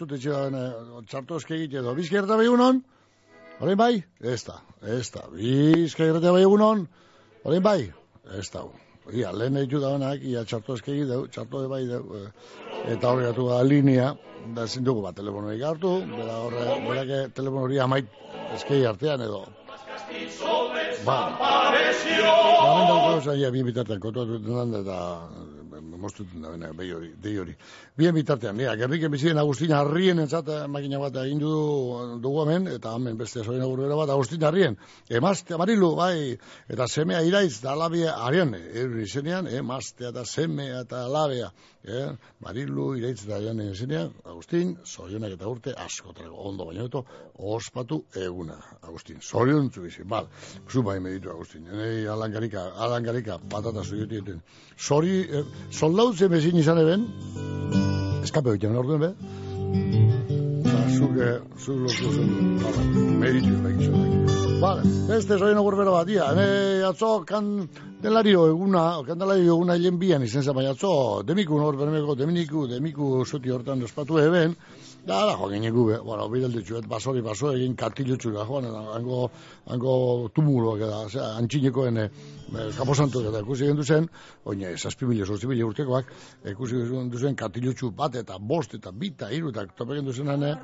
honak, mostut etxe da honak, txartu eske egite edo. Bizka erta bai egunon? Horein bai? Ez da, ez da. Bizka erta bai egunon? Horein bai? Ez da. Ia, lehen ditu da honak, ia txartu eske egite de bai deu. eh, Eta horre gatu da linea, da ezin dugu bat telefonorik hartu, bera horre, bera telefono hori amait eskei artean edo. Ba, Apareció. Hemen daukagu zain, ja, bien bitartean, kontuatu den mostuten da, bena, behi hori, dei hori. Bien bitartean, ja, gerriken bizien Agustin Arrien entzat makina bat egin du dugu hemen, eta hemen beste zoin agurbera bat, Agustin Arrien, emazte amarilu, bai, eta semea iraiz, da alabia, arian, erun izenean, emaztea eta semea eta alabea, eh? Marilu, iraitz eta arian izenean, Agustin, zorionak eta urte, asko trago, ondo baino eto, ospatu eguna, Agustin, zorion bizi, bal, zu bai meditu, Agustin, nei alangarika, alangarika, patata zuioti duten, zori, eh, soldautzen bezin izan eben, eskape hoiten orduen be, Ba, zuk, eh, zuk lortu zen, bala, meritu bai gizonak. Bale, beste zoin ogurbero bat, ia, ene atzo kandelario eguna, kandelario eguna hien bian izen zen, baina atzo, demiku nor bermeko, demiku, demiku zuti hortan ospatu eben, da, da, joan ginen gube, bueno, bidalditxu, et basori baso egin kartilutxu da, joan, hango, hango tumuloak da, osea, antxinekoen e, kaposantu eta ikusi egin duzen, oine, zazpi mila urtekoak, ikusi egin duzen kartilutxu bat eta bost eta bita, iru, eta tope egin duzen hane,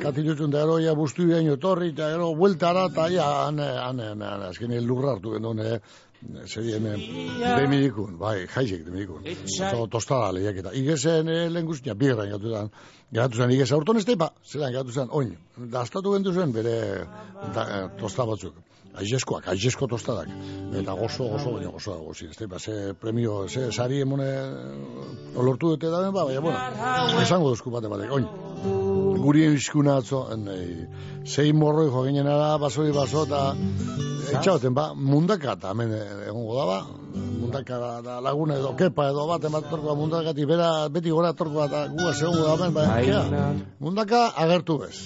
kartilutxun da gero, ja, bustu iraino torri, eta gero, bueltara, eta ja, hane, hane, hane, hane, azken lurra hartu gendun, e, zerien, demidikun, bai, jaizek demidikun, Zo, tostada lehiak eta, igesen e, lehen guztia, bigarren gatu zen, geratu zen, igesa urton ez teipa, zelan geratu zen, oin, daztatu gendu zen, bere da, e, tosta batzuk, aizeskoak, aizesko tostadak, eta gozo, gozo, baina gozo, gozo, ez teipa, ze premio, ze sari emone olortu dute da, ba, baina, bueno, esango duzku bate batek, oin, guri izkuna atzo, nei, sei morroi jo ginen ara, basoi baso, eta etxauten, ba, mundaka, eta hemen egongo da, ba, mundaka da, laguna edo kepa edo bat, emat torkoa mundakatik, bera, beti gora torkoa, eta gua segongo da hemen, ba, mundaka agertu bez.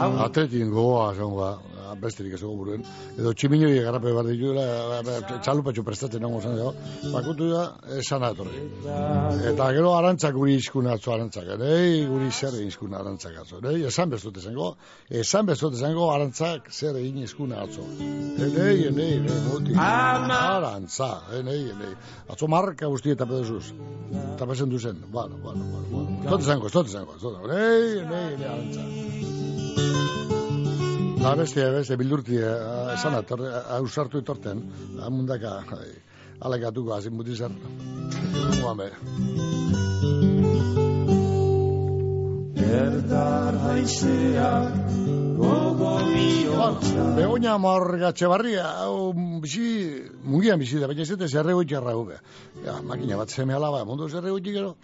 Atletin gogoa, segongo da, besterik ez dugu buruen. Edo tximinoi garrape behar dituela, txalupatxu prestatzen nago zan dago, bakutu da, esan atorri. Eta gero arantzak guri izkuna atzo arantzak, ere, guri zer izkuna arantzak atzo, ere, esan bezut esango, esan bezut esango arantzak zer egin izkuna atzo. Ere, ere, ere, muti, arantza, ere, ere, atzo marka guzti eta peduzuz, eta pesen duzen, bueno, bueno, bueno, bueno, tot esango, tot esango, tot esango, ere, ere, ere, arantza. Da beste, beste, bildurti, eh, esan atorri, ausartu etorten, amundaka, ai, alegatuko hazin muti zer. Guame. Erdar haizeak gogo bihotza Begoña morgatxe barria, hau bizi, mugian bizi da, baina ez zerrego itxarra gube. Ja, makina bat zeme alaba, mundu zerrego itxik gero.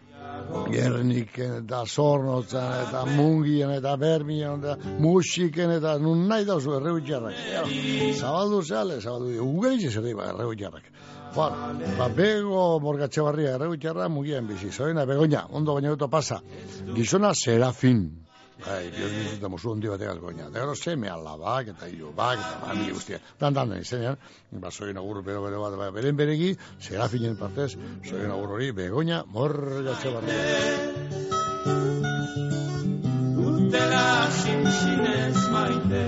Gerniken eta zornotzan eta mungien eta bermien eta musiken eta nun nahi dauzu errego itxarrak. Ja, zabaldu zeale, zabaldu, ugeritxe zer diba errego itxarrak. Bueno, ba, bego morgatxe barria errego itxarra mugian bizi. Zoina, begoña, ondo baina pasa. Gizona serafin. Bai, Dios bizita musu hondi batek algoina. Da gero seme alabak eta ilubak eta mami guztia. Dan dan da izenean, ba, soin agur bero bero bat, ba, beren beregi, serafinen partez, soin agur hori, begoña, morgatxe barria. Dutela sinzinez maite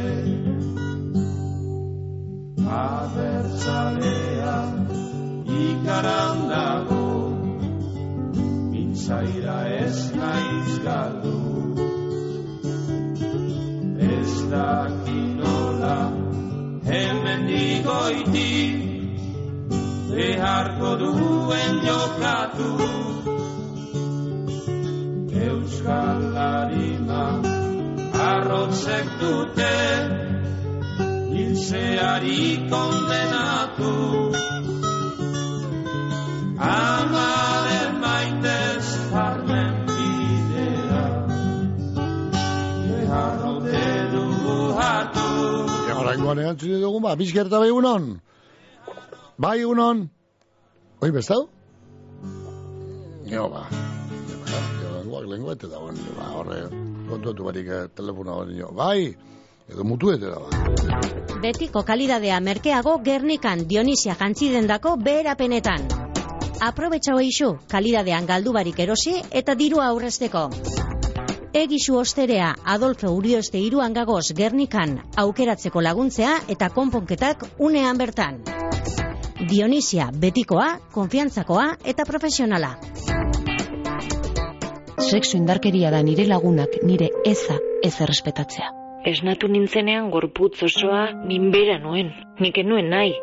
Abertzalea ikaran dago Mintzaira ez naiz galdu dakinola hemen digoiti Beharko duen jokatu Euskal Larima arrotzek dute hiltzeari kondenatu Amaren Oraingoan erantzun dugu, ba, bizkerta bai egunon. Bai egunon. Oi, bestau? Jo, ba. Lenguak, lenguak, eta dagoen, ba, horre, kontuatu barik eh, telefono hori, jo. Bai, edo mutu eta da, ba. Betiko kalidadea merkeago Gernikan Dionisia jantzidendako beherapenetan. Aprobetxa hoixu, kalidadean galdu barik erosi eta dirua aurrezteko. Egisu osterea Adolfo Urioste iruan gagoz Gernikan aukeratzeko laguntzea eta konponketak unean bertan. Dionisia betikoa, konfiantzakoa eta profesionala. Sexu indarkeria da nire lagunak nire eza ez errespetatzea. Esnatu nintzenean gorputz osoa minbera nuen, nik nuen nahi,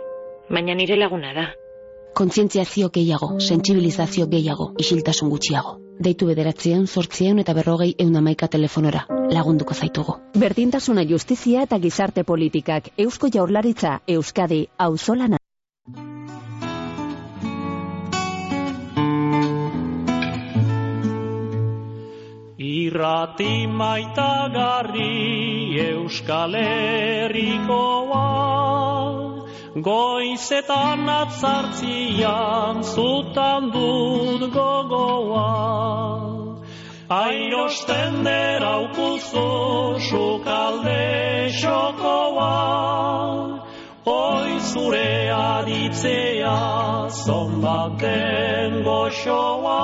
baina nire laguna da. Kontzientziazio gehiago, sentsibilizazio gehiago, isiltasun gutxiago. Deitu bederatzean, sortzean eta berrogei eunamaika telefonora. Lagunduko zaitugu. Berdintasuna justizia eta gizarte politikak, Eusko Jaurlaritza, Euskadi, auzolana. Irrati maitagarri Euskal Herrikoa Goizetan atzartzian zutan dut gogoa. Airosten deraukuzu sukalde xokoa. Oi zure aditzea zonbaten goxoa.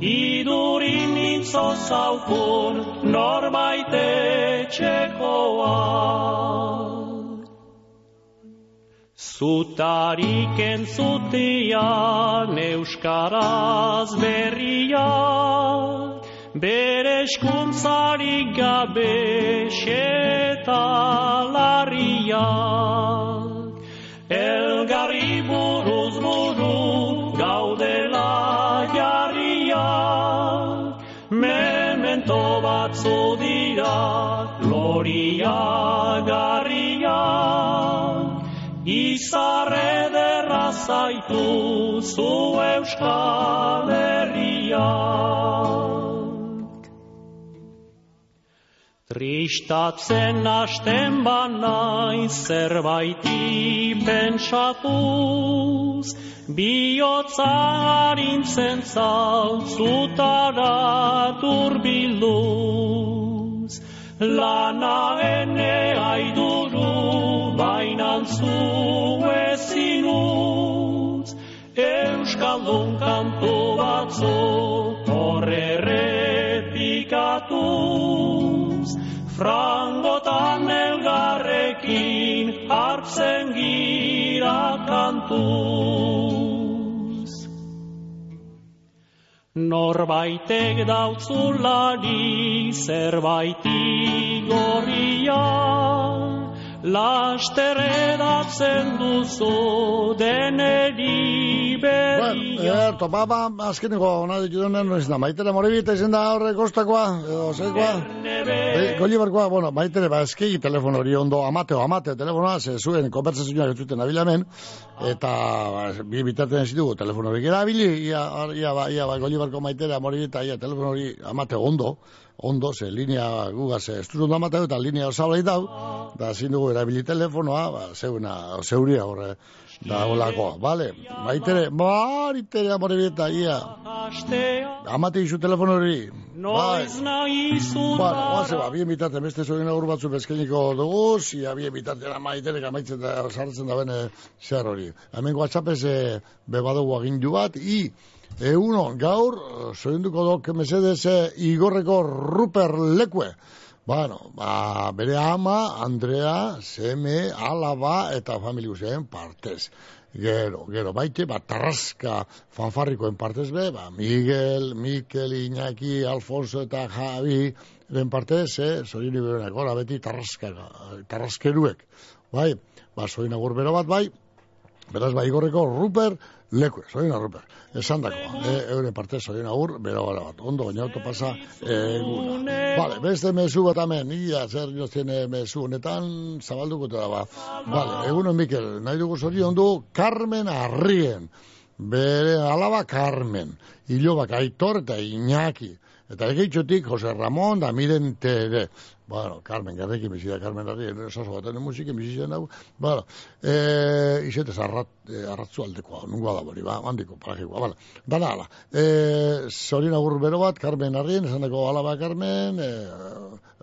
Idurin itzo zaukun norbait etxekoa. Zutarik entzutian euskaraz berria, bere eskuntzarik gabe xetalarria. Elgarri buruz buru gaudela jarria, memento batzu dira gloria garria. Izarre derra zaitu zu euskal herria. Tristatzen hasten banaiz zerbaiti pentsatuz, bihotza harintzen zautzutara turbilduz. lana ene bainan zu ezin utz Euskaldun kantu batzu horre Frangotan elgarrekin hartzen gira kantuz. Norbaitek dautzulari zerbait igorria Laster edatzen duzu deneri berria Erto, ba, ba, azkeneko ona ditu denen, ez da, maitere moribita izen da horre kostakoa, edo zeikoa. E, Golibarkoa, bueno, maitere, ba, eskegi telefono hori ondo, amateo, amateo, telefonoa, ze zuen konversazioak ez zuten abilamen, eta ba, bi bitarten ez dugu telefono hori erabili, ia, ia, ba, ia, ba, Golibarko maitere, moribita, ia, telefono hori amateo ondo, ondo, ze linea gugaz ondo amateo, eta linea osablai dau, da zin dugu erabili telefonoa, ba, zeuna, zeuria horre, da holakoa, vale, maitere, maitere, amore ia, amate izu telefono hori, bai, Bueno, oaze, ba, bien bitarten beste zorin agur batzu bezkeniko dugu, zia bien bitarten amaiterek amaitzen da, sartzen da bene zer hori. Hemen WhatsAppez e, bebadugu agindu bat, i, eguno, gaur, zorinduko dok, mesedez, e, igorreko Ruper Lekue. Bueno, ba, bere ama, Andrea, seme, alaba eta familia guztien partez. Gero, gero, baite, ba, tarraska fanfarrikoen partez be, ba, Miguel, Mikel, Iñaki, Alfonso eta Javi, ben partez, eh, zorini berenak, ora, beti tarraska, tarraskeruek, bai, ba, agur bero bat, bai, beraz, ba, igorreko Ruper, leku, zorin Ruper, esan dako, e, euren partez, zorin agur, bero gara bat, ondo, baina auto pasa, eguna. Vale, beste mezu bat amen, ia, zer joztien mezu honetan, zabalduko da, ba, vale, egunon Mikel, nahi dugu zorion du, Carmen Arrien, bere alaba Carmen, hilobak Aitor eta Iñaki, eta egeitxotik Jose Ramon da Miren Tere. Bueno, Carmen, garrekin bizi da Carmen Arrien, esaso baten musikin bizi zen dago. Bueno, e, izetez arrat, e, arratzu aldekoa, nungoa da bori, ba, handiko, parajikoa, bala. Dala, ala. E, zorin agur bero bat, Carmen Arrien, esan dako alaba Carmen, e,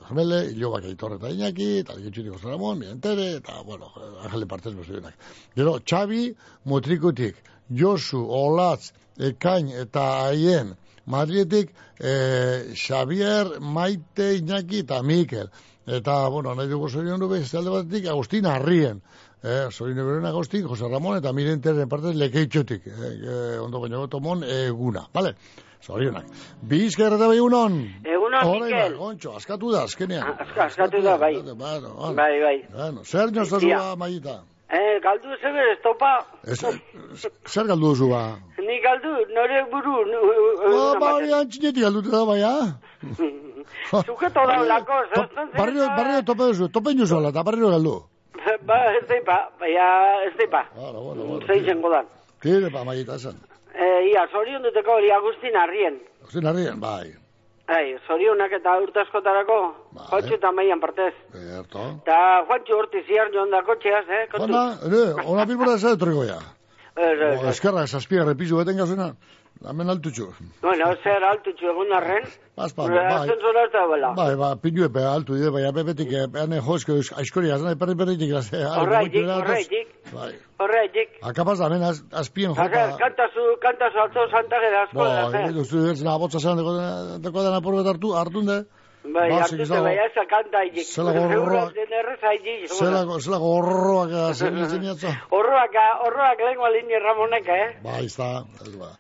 Jamele, hilobak Aitor eta Iñaki, eta egeitxotik Jose Ramon, Miren Tere, eta, bueno, Angele Partez bezionak. Gero, Xabi, Motrikutik, Josu, Olatz, Ekain eta Aien, Madrietik, e, Xavier, Maite, Iñaki eta Mikel. Eta, bueno, nahi dugu zorion du beste alde batetik, Agustin Arrien. Eh, zorion beren Agustin, Jose Ramon eta Miren Terren partez lekeitxotik. Eh, eh, ondo baino gotomon eguna. Vale? Zorionak. Bizker eta bai unon. Egunon, Orain Mikel. bai, Gontxo, askatu da, azkenean. Aska, askatu da, bai. Bueno, bueno. Bai, bai. Bueno, zer nioz Maita? Eh, galdu zer ez topa, Ez, zer galdu duzu ba? ni galdu, nore buru, Ba, ba, hori antxinetik galdute da, bai, ha? Zuketo da lako, zazten Barrio, barrio tope duzu, tope inozu ala, eta barrio galdu. Ba, ez deipa, baina ez deipa. Bueno, bueno, bueno. Zeitzen godan. Tire, ba, Maita, esan. Eh, ia, zorion duteko hori Agustin Arrien. Zin harrien, bai. Ai, zorionak eta urte askotarako, kotxe eta maian partez. Eta Juancho horti ziar joan da kotxeaz, eh? Kontu. Ona, ere, ona bilbora ez da etorriko ja. Ez, ez, O, ez. Eskerra, zazpia repizu beten gazuna. Hemen altutxu. Bueno, zer altutxu egun arren. Bazpa, Bai. bai. Ascensora ez da. Bai, ba, pinu epe altu dide, bai, apepetik, ane jozko, aizkori, azan, perri perritik. Horraitik, horraitik, Bai. horraitik. Akapaz da, hemen az- azpien Azer, jota. kantazu, kantazu alto santagera asko da, eh? egin duzu, ez na, botza zelan, deko dena apur bat hartu, hartun de. Bai, Ba, hartute, bai, ez kanta haitik. Zela gorroak. Errez haitik. Zelako, zelako horroak zer nintzen jatza. Horroak, horroak lengua linea Ramonek, eh? Ba, ez da, ez ba.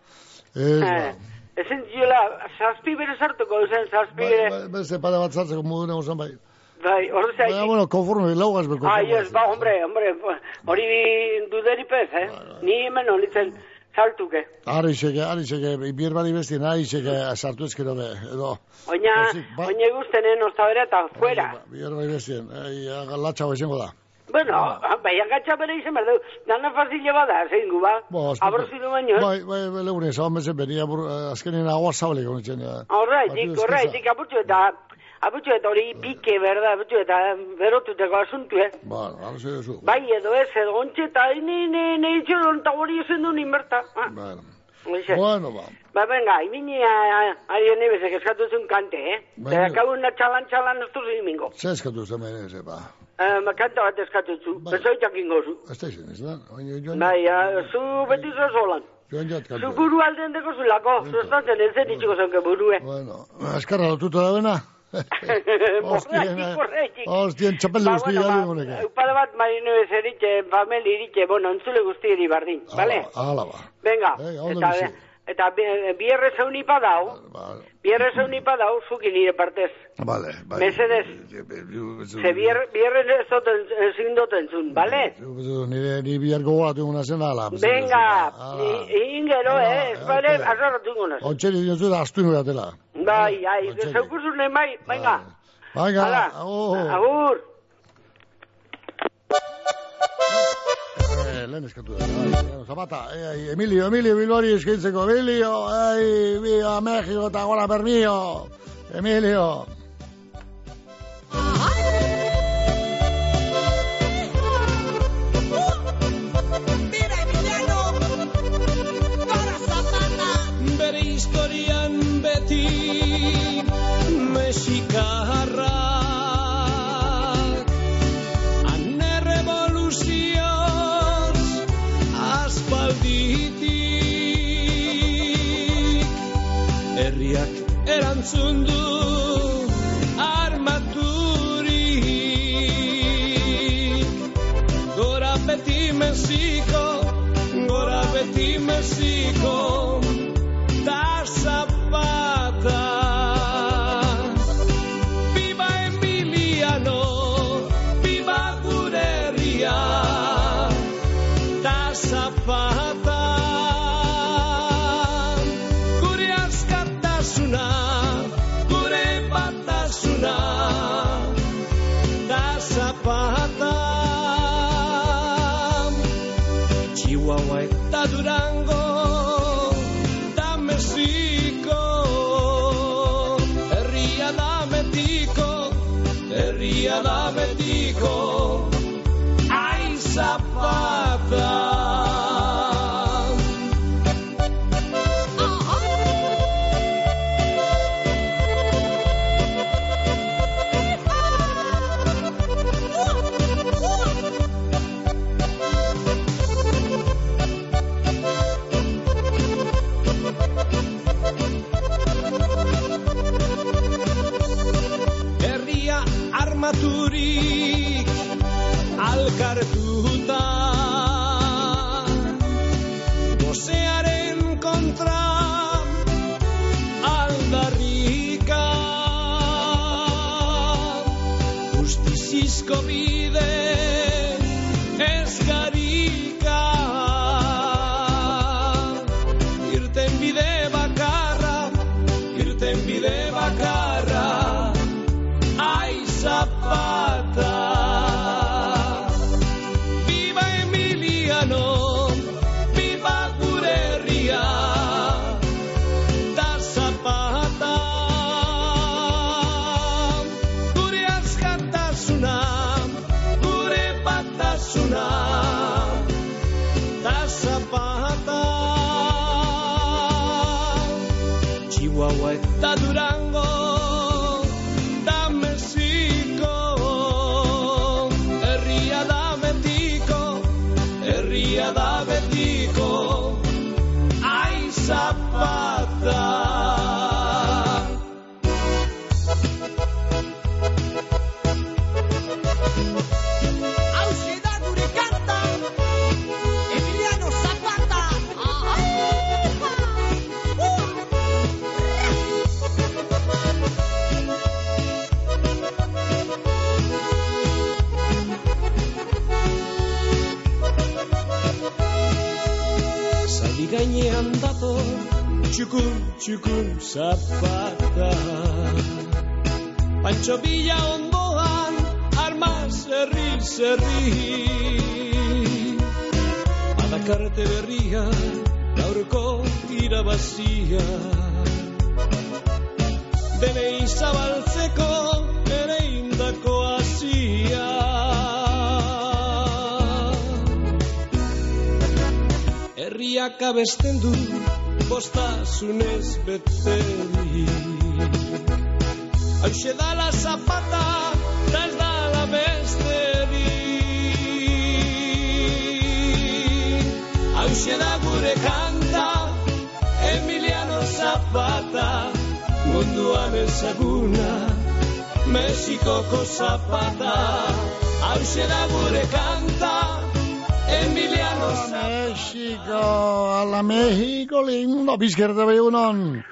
Ba. Eh, Ezen ziola, zazpi bere sartuko duzen, zazpi Bai, bere. bai, beste pare bat zartzeko mudu negozen bai. Bai, hor Baina, zaitik. bueno, konforme, laugaz beko. Ai, ez, ba, hombre, hombre, hori duderi pez, eh? Ni hemen honitzen saltuke. Ari seke, ari seke, bier bali bestien, ari seke sartu ezkero be, edo. Oina, Ezik, ba- oina guztenen ostabera eta fuera. Bier bali bestien, ei, latxa bezengo da. Bueno, bai, agatxa bere izan behar du. Dana fazile bada, zein gu, ba? Bo, Aborzidu baino, Bai, bai, bai, legune, zaban bezen benia, bur, eh, azkenien agua zabalik honetzen. Horraitik, horraitik, aputxu eta, aputxu eta hori pike, berda, aputxu eta berotuteko asuntu, eh? Ba, ara zeu duzu. Bai, edo ez, edo ontxe, eta ni, ni, ni, itxeron, eta hori ezen du ninberta. Ah, Bueno. Ba. Ba, venga, imini ari honi bezek eskatu zuen kante, eh? Baina- Eta kauna txalan txalan ez duzu imingo. Zer eskatu ez, ba. Eh, ma kanta bat eskatu zu, bezoitak ingo zu. Ez da izan, ez da? Joan, Bai, ja, zu beti zo solan. joan jat Zu kantu. buru alden deko zulako, zu estatzen ez zen itxiko zonke burue. Bueno, askarra lotuta da bena? Porraik, porraik. Hostien, txapelde Ba, guzti bueno, ba. Upade bat marino ezeritxe, fameli iritxe, bueno, entzule guztieri bardin, bale? Hala ba. Venga, eta. Eta bi- bierre zauni padau, bierre zauni padau, zuki nire partez. Vale, bai. Mesedez, ze bierre, bierre ez doten, ezin doten zun, bale? Nire, ni bihar gogoratu guna zen ala. Venga, ingero, eh, ez bale, azarratu gunaz. Ontxeri diozu da astu nuratela. Bai, ai, zeukuzun bai, venga. Venga, agur. agur. Lehen eskatu da. bai, bueno, Zapata, eh, ai, Emilio, Emilio Bilbori eskaintzeko. Emilio, ai, viva México eta gora Bernio. Emilio. bere erantzun Metiko, ai Zapata. Justizizko bide Txukun, txukun zapata. Pantxo bila ondoan Armaz herri zerri. Adakarte berria Gaurko irabazia. Denei zabaltzeko Ere indako azia Herriak abesten du postasunez beteri Hauxe da la zapata, da ez da la besteri Hauxe da gure kanta, Emiliano Zapata Munduan ezaguna, Mexikoko zapata. Hauxe da gure kanta, Emiliano México, a la México lindo, bizkerte behunon.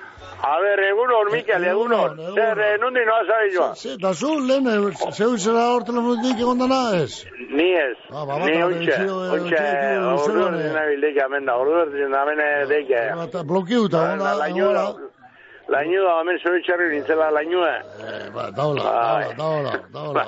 A ber, egunon, Mikel, egunon. Zer, eh, nundi noa zari joa? Ze, da zu, lehen, eh, zeu zera hor telefonetik egon dana ez? Ni ez. Ah, ba, Ni untxe, zio, eh, ordu zelan, erdin nabil deke hemen da, ordu erdin hemen eh, deke. Eta blokiuta, onda, Lainua, lainua, hemen zoritxarri nintzela lainua. Eh, ba, daula, Bai. daula, daula.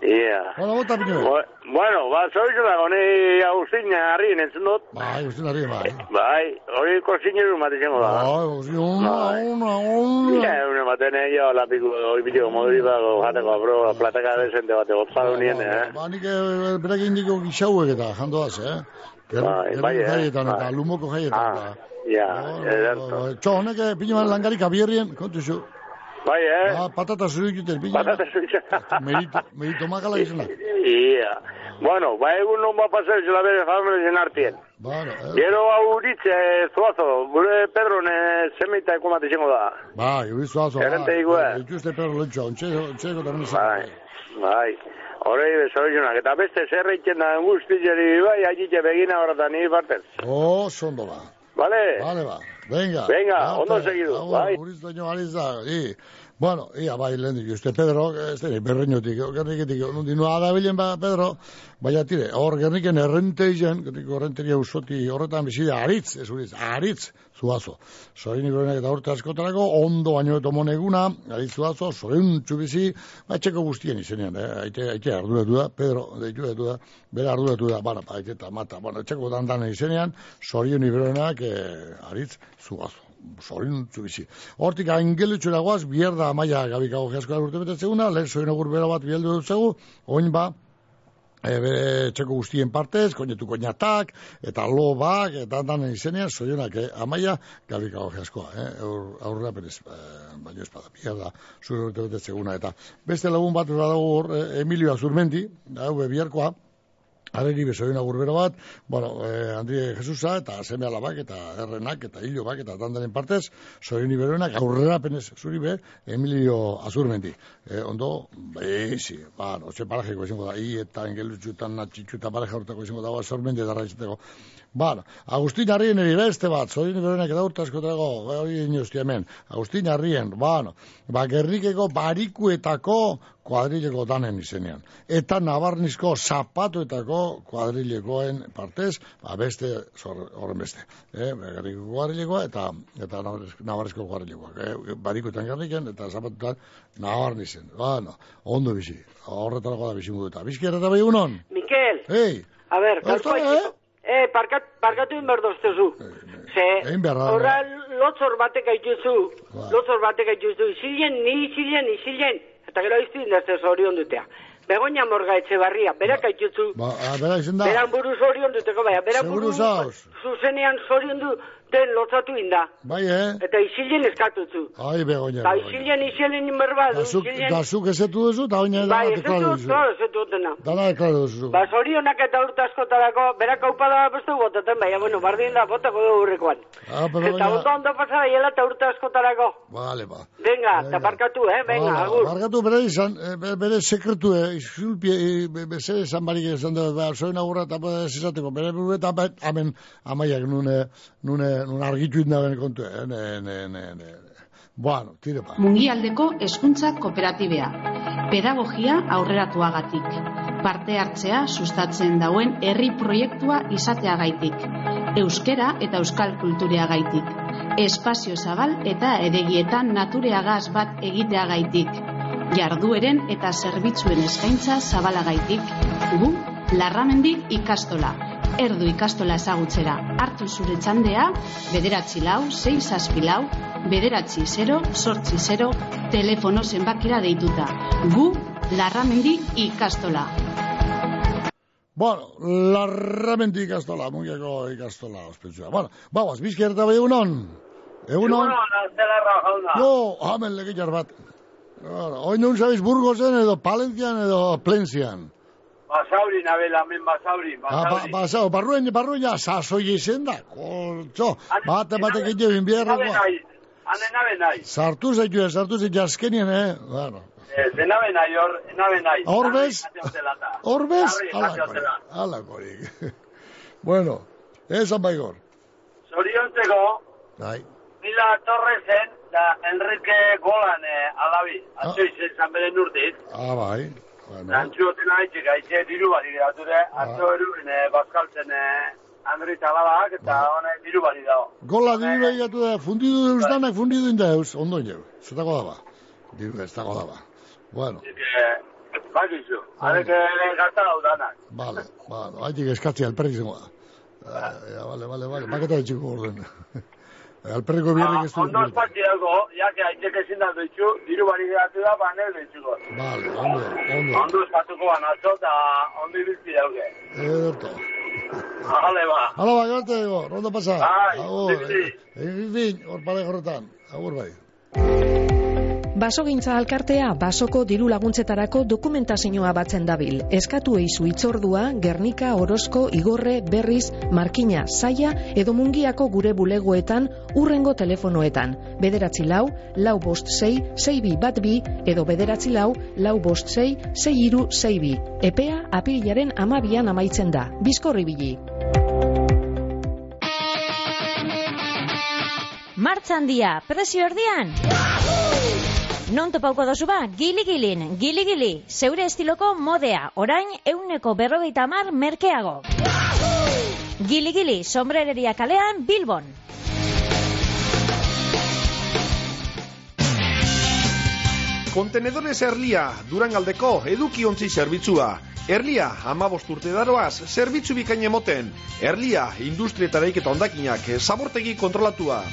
Bai. Ia. Bueno, bota. Bu- Bueno, ba, zoritxu dago, ni Agustin harri dut. Bai, guztien harri, bai. Bai, hori korzineru bat izango da. Bai, guztien, una, una, una. Ja, une baten jo, lapiko, hori bitiko moduri bago, jateko, bro, plataka desente bate, gozpadu nien, eh? Ba, nik eh, berak indiko gixauek eta jandoaz, eh? Bai, bai, eh? jaietan eta Bai. lumoko jaietan. da. Ja, ederto. Txo, honek eh, pinuan langarik abierrien, kontu zu. Bai, eh? Ah, patata zurik juten, pinu. Patata zurik. Merito, merito makala izena. Ia. Bueno, ba egun non ba pasau zela bere familien artien. Bueno, eh. Gero hau uritze zuazo, gure Pedro ne semita ekumate izango da. Bai, urizu azo. Gerente igue. Ikuste perro lentxo, ontxeko, ontxeko tamén Bai, bai. Horei bezoizunak, eta beste zer egiten da guztizeri bai, agite begina horretan ni partez. Oh, sondo Vale? Vale, ba. Venga. Venga, Arte. ondo segidu, bai. Uriz doño Ariza, i. Bueno, ia bai lehendik, uste Pedro, ez dira, berreñotik, gerriketik, noa da bilen ba, Pedro, baina tire, hor gerriken errente izen, gerriko errenteria usoti horretan bizidea, aritz, ez uriz, aritz, zuazo. Sorin ibronek eta urte askotarako, ondo baino eto moneguna, aritz zuazo, sorin txubizi, ba, txeko guztien izenean, eh? aite, aite arduratu da, Pedro, deitu da, bera arduratu da, bara, ba, aite eta mata, bueno, txeko dandan izenean, sorin ibronek, eh, aritz zuazo sorin bizi. Hortik angelutxura goaz, bierda amaia gabikago jaskoa urte betetzeguna, lehen egur bera bat bieldu dut zegu, oin ba, e, bere txeko guztien partez, koinetu koinatak, eta lobak, eta danen izenean, soionak, eh, amaia gabikago jaskoa, eh, aur, aurrera perez, eh, baino espada, bierda, zure urte betetzeguna, eta beste lagun bat badago hor, eh, Emilio Azurmendi, hau biharkoa, Areri besoin agurbero bat, bueno, eh, Andrie Jesusa eta seme alabak eta errenak eta hilo bak eta dandaren partez, soin iberoenak aurrera penez zuri be, Emilio Azurmendi. Eh, ondo, bezi, ba, otxe parajeko izango da, i eta engelutxutan natxitxu eta pareja urtako izango da, Azurmendi eta raizateko. Bueno, Agustin Arrien eri beste bat, soin iberoenak eta urte askotako, hori inosti hemen, Agustin Arrien, bueno, ba, gerrikeko barikuetako kuadrileko danen izenean. Eta nabarnizko zapatuetako kuadrilekoen partez, ba beste horren beste. Eh, gerriko kuadrilekoa eta eta nabarniz- nabarnizko kuadrilekoa. Eh, barikuetan gerriken eta zapatuetan nabarnizen. Bueno, ondo bizi. Horretarako da bizi muduta. Bizkiera eta bai unon? Mikel, Ei, a ber, gaurko eh? Eh, parkat, parkatu inberdoztezu. Ze, egin behar da. horra lotzor batek gaituzu, Ba. lotzor batek gaituzu, isilen, ni isilen, isilen, eta gero iztu indazte zorion dutea. Begoña morga etxe barria, berak gaituzu, Ba, a, bera izen da. beran buru zorion duteko, baina, berak Seguru buru zauz. zuzenean zorion du, den lotzatu inda. Bai, eh? Eta isilen eskatuzu. Ai, begoña. Eta begoña. isilen, isilen inberba, Da zuk, da zuk ezetu duzu, eta baina Bai, dana ez deklaro duzu. claro, ez dut dutena. Dana deklaro duzu. Ba, zorionak eta urte askotarako, berak aupada beste botaten, baina, bueno, bardin da, botako du urrekoan. Ah, pero Eta ondo ondo pasa daiela eta urte askotarako. Vale, ba. Venga, eta barkatu, eh, venga, Hala, agur. Barkatu bere izan, eh, be- bere sekretu, eh, izulpi, eh, be- beze esan barik esan dut, ba, zoin agurra eta bada ez izateko, bere buru eta ba- hemen amaiak nune, nune, nune argitu indaben kontu, eh, ne, ne, ne, ne. Bueno, tire pa. Mungialdeko hezkuntza kooperatibea. Pedagogia aurreratuagatik. Parte hartzea sustatzen dauen herri proiektua izateagaitik. Euskera eta euskal kultureagaitik. Espazio zabal eta eregietan natureagaz bat egiteagaitik. Jardueren eta zerbitzuen eskaintza zabalagaitik. Gu, Larramendi ikastola. Erdu ikastola ezagutzera. Hartu zure txandea, bederatzi lau, sei zazpi lau, bederatzi 0, sortzi 0, telefono zenbakira deituta. Gu, Larramendi ikastola. Bueno, larramendi ikastola, mungiako ikastola, ospetsua. Bueno, bauaz, bizki eta bai egunon. Egunon. Zelarra jauna. Jo, hamen legitxar bat. Bueno, Hoi nun sabiz Burgosen edo Palentzian edo Plentzian. Basauri, nabel, amen basauri, Ah, ba, basauri. basao, barruen, barruen ja, sasoi izen da. Kortxo, bate batek egin Nabe biharrakoa. nahi, ane nabe nahi. Sartu zaitu, sartu zaitu askenien, eh? Bueno, Eh, nabe nahi, hor, nabe nahi. Hor bez? Hor bez? Alakorik, alakorik. bueno, esan baigor. Zoriontzeko, Bai. Mila Torresen, da Enrique Golan eh, alabi. Atzo izen zan beren urtit. Ah, bai. Bueno, Antzu hoten haitxik, haitxe diru bari geratu de. Atzo eruen eh, bazkaltzen eh, Andri Talabak, eta hone diru bari dago. gola diru egatu da, fundidu deus danak, fundidu indeus, ondo ineu. Zetako daba. Diru ez dago daba. Bueno, Eh, Bakizu, arek eh, gata hau danak. vale, bueno, haitik eskatzi alperrik zengo da. Ah, ja, vale, vale, vale, maketa ditxiko orden. Alperriko bierrik ez du. Ondo espatzi dago, jake haitxek ezin da doitzu, diru bari geratu da, ba nel doitzuko. Vale, ondo, ondo. Ondo espatuko banatzo, eta ondo ibiltzi dauke. Ederto. Ahale ba. Hala, bai, garte, ego, rondo pasa. Agur, zibili. egin fin, hor pare horretan. Agur bai. Basogintza alkartea basoko diru laguntzetarako dokumentazioa batzen dabil. Eskatu eizu itzordua, Gernika, Orozko, Igorre, Berriz, Markina, Saia edo Mungiako gure bulegoetan urrengo telefonoetan. Bederatzi lau, lau bost sei, sei bi bat bi edo bederatzi lau, lau bost sei, sei iru sei bi. Epea apirilaren amabian amaitzen da. Bizkorri bili. Martxan dia, prezio erdian? Non topauko dozu ba? Gili-gilin, gili-gili, zeure estiloko modea, orain euneko berrogeita mar merkeago. Gili-gili, sombrereria kalean, Bilbon. Kontenedores Erlia, Durangaldeko edukiontzi zerbitzua. Erlia, amabost urte daroaz, zerbitzu bikain emoten. Erlia, industrietareik eta ondakinak, zabortegi kontrolatua.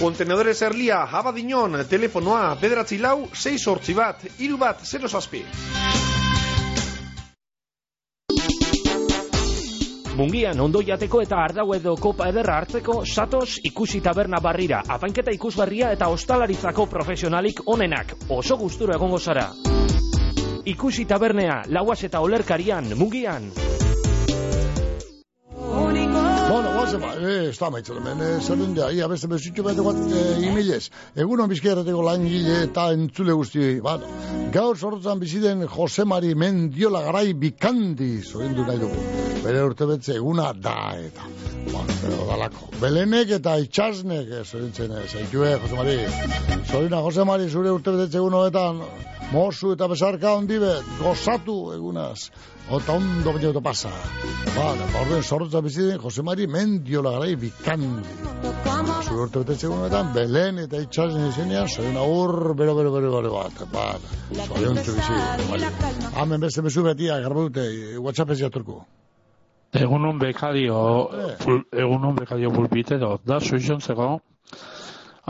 Kontenedores Erlia, abadinon, telefonoa, bederatzi lau, 6 sortzi bat, iru bat, 0 zazpi. Mungian ondo jateko eta ardau edo kopa ederra hartzeko satos ikusi taberna barrira, apainketa ikusgarria eta ostalaritzako profesionalik onenak, oso gustura egongo zara. Ikusi tabernea, lauaz eta olerkarian, Mungian. Bueno, guazen ba, eh, ez da maitzen hemen, eh, zer dende, ia beste bezitxo bat egot eh, imilez. Egunon bizkerreteko langile eta entzule guzti, bueno, gaur sortzen biziden Jose Mari Mendiola garai bikandi, zorindu nahi dugu. Bere urte betze eguna da eta, bueno, pero dalako. Belenek eta itxasnek, eh, zorintzen, eh, zaitue, Jose Mari. Zorina, Jose Mari, zure urte betze egun honetan, mozu eta besarka ondibet, gozatu egunaz. Ota ondo baina eta pasa. Ba, orden sortza biziden, Jose Mari Mendiola garai bikandi. Zure urte betetze egunetan, Belen eta itxasen izenean, zoren agur, bero, bero, bero, bero bat. Zorion bizi, Mari. Hemen beste mezu betia, garba dute, WhatsApp ez jaturku. Egunon bekadio, egunon bekadio pulpite dut, da, soizontzeko,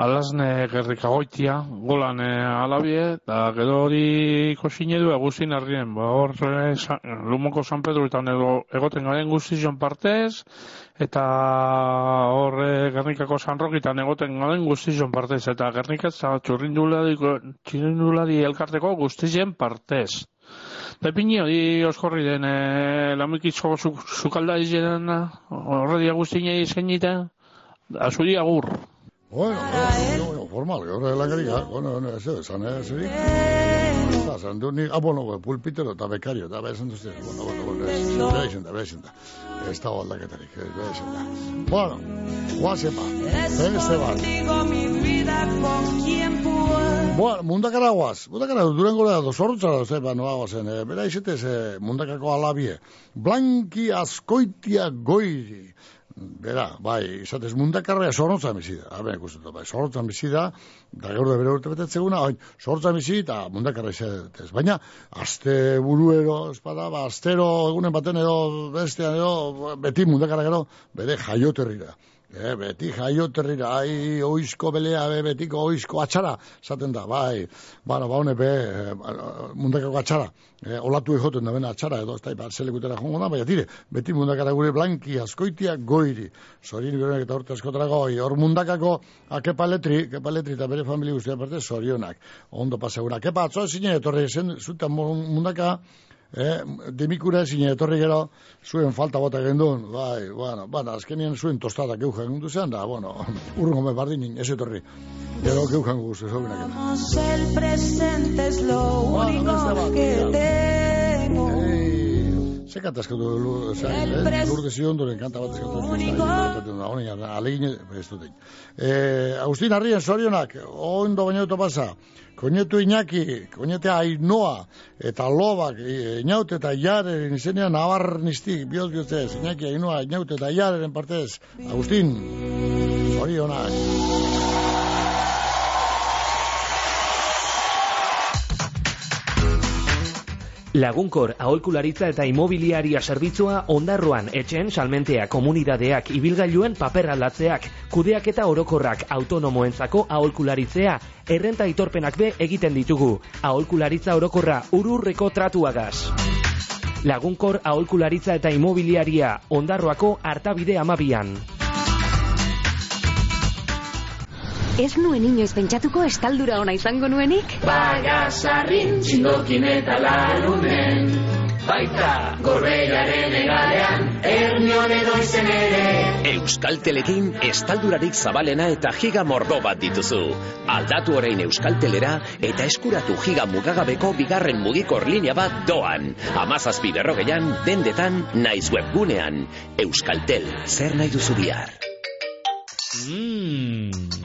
alazne gerrikagoitia, golan alabie, eta gero hori kosine du eguzin arrien, ba, hor, Sa- lumoko San Pedroetan edo egoten garen guztizion partez, eta hor eh, Gernikako San Rokitan egoten garen guztizion partez, eta Gernikat za txurrindulari, txurrindulari elkarteko guztizien partez. Pepini hori oskorri den e, lamikitzo sukalda izan horredia guztiñei izkenita, azuri agur. Bueno, bueno, bueno, formal, gaur langarika, bueno, bueno, ez esan, eh, zeri? Eta, zan du ni, ah, bueno, pulpitero eta bekario, eta beha esan duzte, bueno, bueno, bueno, ez, beha esan da, beha esan da. Ez dago aldaketarik, ez beha esan da. Bueno, guazen ba, beste bat. Bueno, mundakara guaz, mundakara durango da, dozorrotzara, ze, ba, noa guazen, eh, bera izetez, eh, mundakako alabie. Blanki askoitia goiri. Bera, bai, izatez mundakarrea sorrotzan bizi da. Habe, ikusten bai, sorrotzan bizi da, da gaur da bere urte betetzeguna, hain, sorrotzan bizi eta mundakarra izatez. Baina, aste buruero, espada, ba, astero, egunen baten edo, bestean edo, beti mundakarra gero, bere jaioterrira. E, beti jaioterrira, ai, oizko belea, be, betiko oizko atxara, zaten da, bai, bara, ba, hone, be, e, mundakako atxara, e, olatu ejoten da, bena atxara, edo, ez da, bat, zelekutera jongo da, baina, tire, beti mundakara gure blanki, askoitia, goiri, zorin, gure, eta orte askotara goi, hor mundakako, a, kepa letri, kepa letri, eta bere familia guztia parte, zorionak, ondo pasegura, kepa, atzoa zine, etorri, zen, zuta mundaka, eh, demikura ezin etorri gero, zuen falta bota gendun, bai, bueno, bueno, azkenien zuen tostada geuja gendu zean, da, bueno, urrungo me bardin, ez etorri. Gero geuja gendu guzti, zobinak. El presente es lo único que tengo. Ze kanta eskatu du, lurde zion dure kanta bat eskatu du. Alegin, ez dut eh, Agustin Arrien, sorionak, ondo baino eto pasa, koñetu Iñaki, koñete Ainoa, eta Lobak, Inaut eta Iaren izenean nabar niztik, bioz bioz Iñaki Ainoa, Inaut eta Iaren partez, Agustin, sorionak. Lagunkor aholkularitza eta imobiliaria zerbitzua ondarroan etxen salmentea komunidadeak ibilgailuen paper aldatzeak, kudeak eta orokorrak autonomoentzako aholkularitzea, errenta itorpenak be egiten ditugu, aholkularitza orokorra ururreko tratuagaz. Lagunkor aholkularitza eta imobiliaria ondarroako hartabide amabian. Ez nuen inoiz pentsatuko estaldura ona izango nuenik? Baina sarrin txindokin eta lalunen Baita gorbeiaren egalean Ernion edo izen ere Euskaltelekin estaldurarik zabalena eta giga mordo bat dituzu. Aldatu orain Euskaltelera eta eskuratu giga mugagabeko bigarren mugikor linea bat doan. Amazazpi berrogeian, dendetan, naiz webgunean. Euskaltel, zer nahi duzu bihar?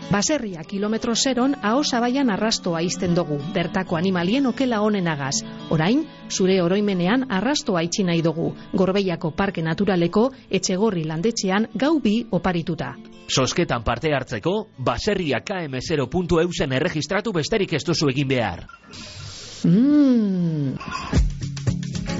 Baserria kilometro zeron aho zabaian arrastoa izten dugu, bertako animalien okela honenagaz. Orain, zure oroimenean arrastoa itxi nahi dugu, gorbeiako parke naturaleko etxegorri landetxean gau bi oparituta. Sosketan parte hartzeko, baserria km0.eusen erregistratu besterik ez duzu egin behar. Mm.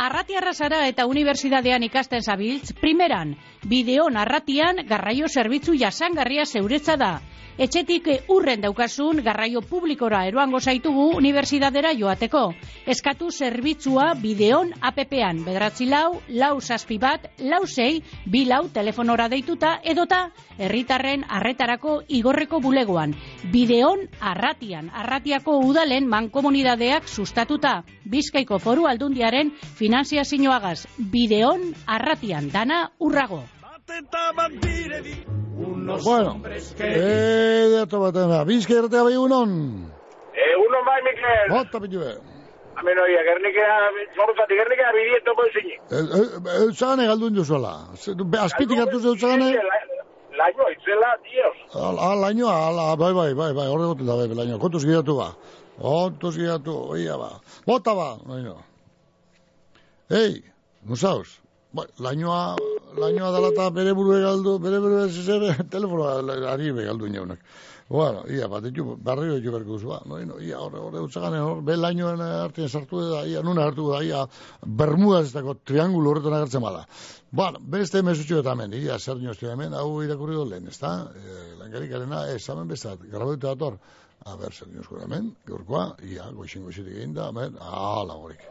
Arratiarra zara eta unibertsitatean ikasten zabiltz, primeran, bideo narratian garraio zerbitzu jasangarria zeuretza da. Etxetik urren daukasun garraio publikora eroango zaitugu unibertsitatera joateko. Eskatu zerbitzua bideon APP-an, bedratzi lau, lau zazpi bat, lau zei, bi lau telefonora deituta edota herritarren arretarako igorreko bulegoan. Bideon arratian, arratiako udalen mankomunidadeak sustatuta. Bizkaiko foru aldundiaren finanziazioagaz. Bideon arratian, dana urrago. Bueno, eh, de ato baten da. Bizka erratea bai unon. Egunon bai, Mikel. Bota pilue. Hemen oia, gernikea, zoruzati, gernikea bidieto poizinik. Eutzagane galduen jozuela. Azpitik hartu ze eutzagane? Laino, itzela, dios. Ah, laino, ala, bai, bai, bai, bai, horre goten da, bai, laino. Kontuz gidatu ba. Kontuz gidatu, oia ba. Bota ba, laino. Ei, nusauz. Ba, lainoa, lainoa dala eta bere buru egaldu, bere buru ezizere, telefonoa ari begaldu inaunak. Bueno, ia, bat, ditu, barrio ditu berko duzu, ba, no, no, ia, horre, horre, utzagane, horre, be lainoen artean sartu da, ia, nuna hartu da, ia, bermuda ez dako triangulo horretan agertzen bada. Bueno, beste mesutxo eta hemen, ia, zer niostu hemen, hau irakurri dut lehen, ez da? E, Langarik ez, hemen bezat, graboitu dator, a ber, zer niostu hemen, gaurkoa, ia, goixin goxitik egin da, hemen, ala, horik.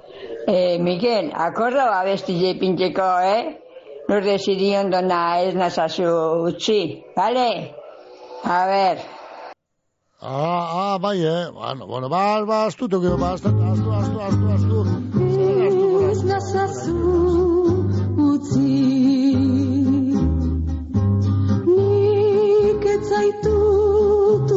Eh, Miquel, akorda abesti je pinteko, eh? Lur desidion dona ez nazazu utzi, vale? A ver. Ah, ah, bai, eh? Bueno, bueno, ba, ba, astu, toki, ba, astu, astu, astu, astu, astu. Ez nazazu utzi Nik ez zaitut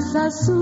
utziko Ez nazazu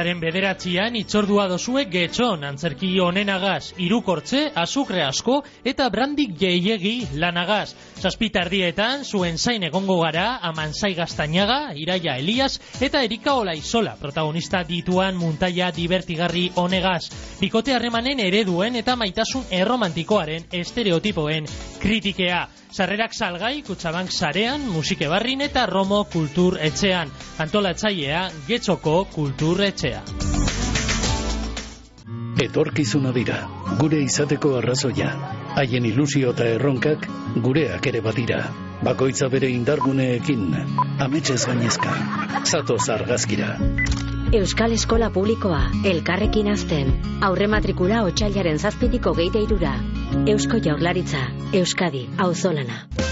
Otsailaren bederatzian itzordua dozue getxon antzerki onenagaz, irukortze, azukre asko eta brandik gehiegi lanagaz. Zazpitardietan zuen zain egongo gara Amansai Gaztañaga, Iraia Elias eta Erika Olaizola protagonista dituan muntaia divertigarri honegaz. Bikote harremanen ereduen eta maitasun erromantikoaren estereotipoen kritikea. Sarrerak salgai, kutsabank sarean, musike barrin eta romo kultur etxean. Antolatzailea, getxoko kultur etxea. Etorkizuna dira, gure izateko arrazoia. Haien ilusio eta erronkak gureak ere badira. Bakoitza bere indarguneekin, ametxez gainezka. Zatoz argazkira. Euskal Eskola Publikoa, elkarrekin azten. Aurre matrikula otxailaren zazpitiko geite irura. Eusko Jaurlaritza, Euskadi, auzolana.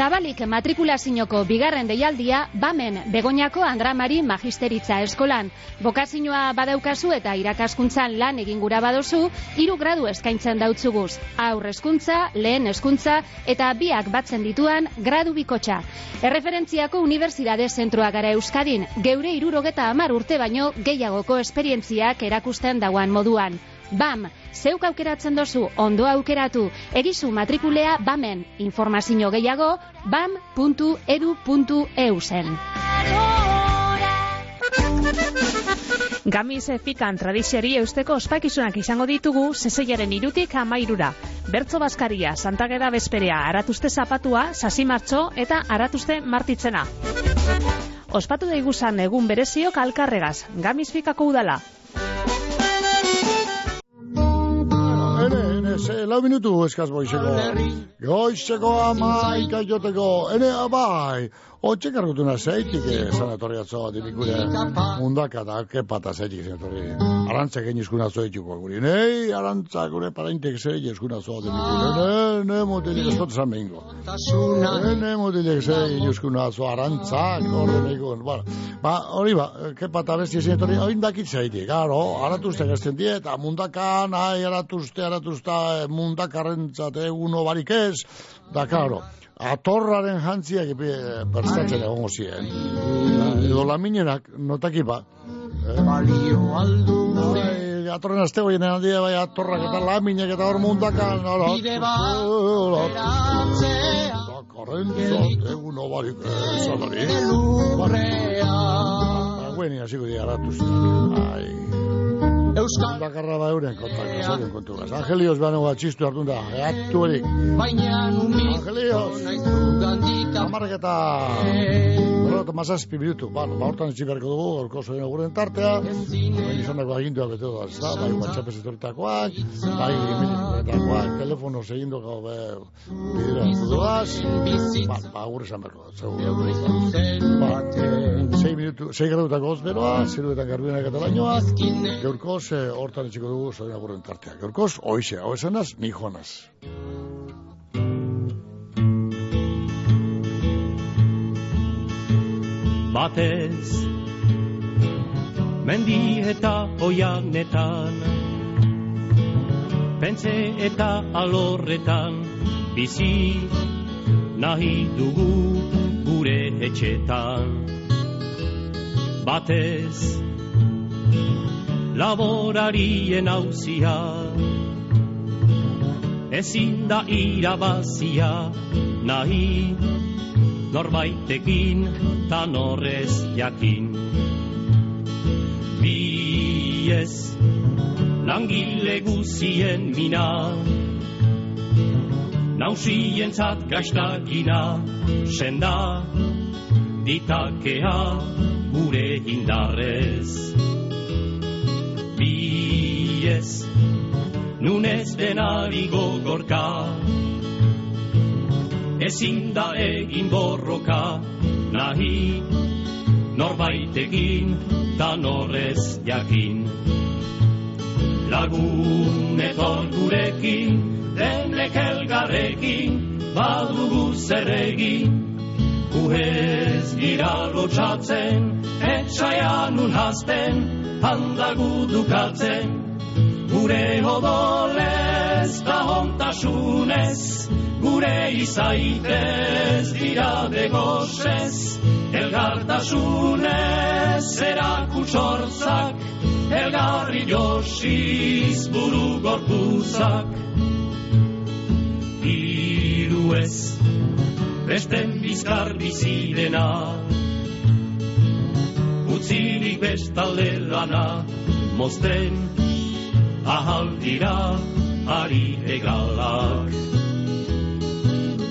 Zabalik matrikulazinoko bigarren deialdia, bamen Begoñako Andramari Magisteritza Eskolan. Bokazinoa badaukazu eta irakaskuntzan lan egin gura badozu, hiru gradu eskaintzen dautzuguz. Aur hezkuntza, lehen hezkuntza eta biak batzen dituan gradu bikotxa. Erreferentziako unibertsitate zentroa gara Euskadin, geure irurogeta amar urte baino gehiagoko esperientziak erakusten dauan moduan. BAM, zeuk aukeratzen dozu, ondo aukeratu, egizu matrikulea BAMen, informazio gehiago, bam.edu.eu zen. Gamiz efikan tradiziari eusteko ospakizunak izango ditugu zezeiaren irutik amairura. Bertzo Baskaria, Santageda Bezperea, Aratuzte Zapatua, Sasi Martxo eta Aratuzte Martitzena. Ospatu daiguzan egun bereziok alkarregaz, Gamiz fikako udala. Ene, ze, lau minutu eskaz boizeko. Goizeko amaika joteko. Ene, abai. Otxe kargutuna zeitik, eh, sanatoriatzo dibikure mundaka da, kepata zeitik sanatori. Arantza gen izkuna zo etxuko guri. Nei, arantza gure paraintek zei izkuna zo dibikure. Ne, ne, motilik ez dut zan behingo. Ne, ne, motilik zei izkuna zo arantzak, orde behingo. Ba, ba, hori ba, kepata besti sanatori, hori dakit zeitik, garo, aratuzte gazten die, eta mundaka, nahi, aratuzte, aratuzta, mundakarrentzat eguno barik ez, da, karo, atorraren jantziak eh, prestatzen egongo ziren. Edo laminenak, notakipa. Eh? Balio aldu Ai, atorren azte goien handia bai atorrak eta laminek eta hor. Bide bat Korrentzot, egun obarik esanari. Baina, hasiko dira aratuztak. Ai. Euskal Bakarra ba euren kontak, zaren kontu gaz. Angelios behan ega txistu hartun da, eatu erik. Baina numi Angelios! Amarrak eta... Berro eta mazazpi minutu. Bueno, ba, hortan etxi beharko dugu, gorko zoen guren tartea. Baina izanak bagindua bete da, ez da, bai WhatsApp ez bai emailetakoak, telefono segindu gau be, bidera duaz. Ba, ba, gure esan beharko da, zeu. Ba, sei minutu, sei gradutako ozberoa, ziruetan garbinak eta bainoak, gaurkoz, eh, hortan etxiko dugu zoen guren tartea. Gaurkoz, oixe, hau esanaz, ni joanaz. batez Mendi eta oianetan Pentze eta alorretan Bizi nahi dugu gure etxetan Batez Laborarien hauzia ezin da irabazia nahi norbaitekin ta norrez jakin. Bi ez langile guzien mina nausientzat gaiztagina senda ditakea gure indarrez bi ez nun ez denari gogorka. Ezin da egin borroka. Nahi norbaitekin ta norrez jakin. Lagun etor gurekin denek elgarrekin badugu zer egin. Guhez gira lotxatzen, etxaian unhazten, handagu dukatzen. Gure odolez da hontasunez, gure izaitez dira begosez, elgartasunez erakutsortzak, elgarri josiz buru gorpuzak. Iru ez, besten bizkar bizidena, utzirik bestalde lana, mozten ahal dira ari egalak.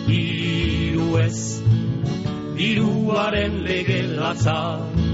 Iru ez, iruaren lege latzak,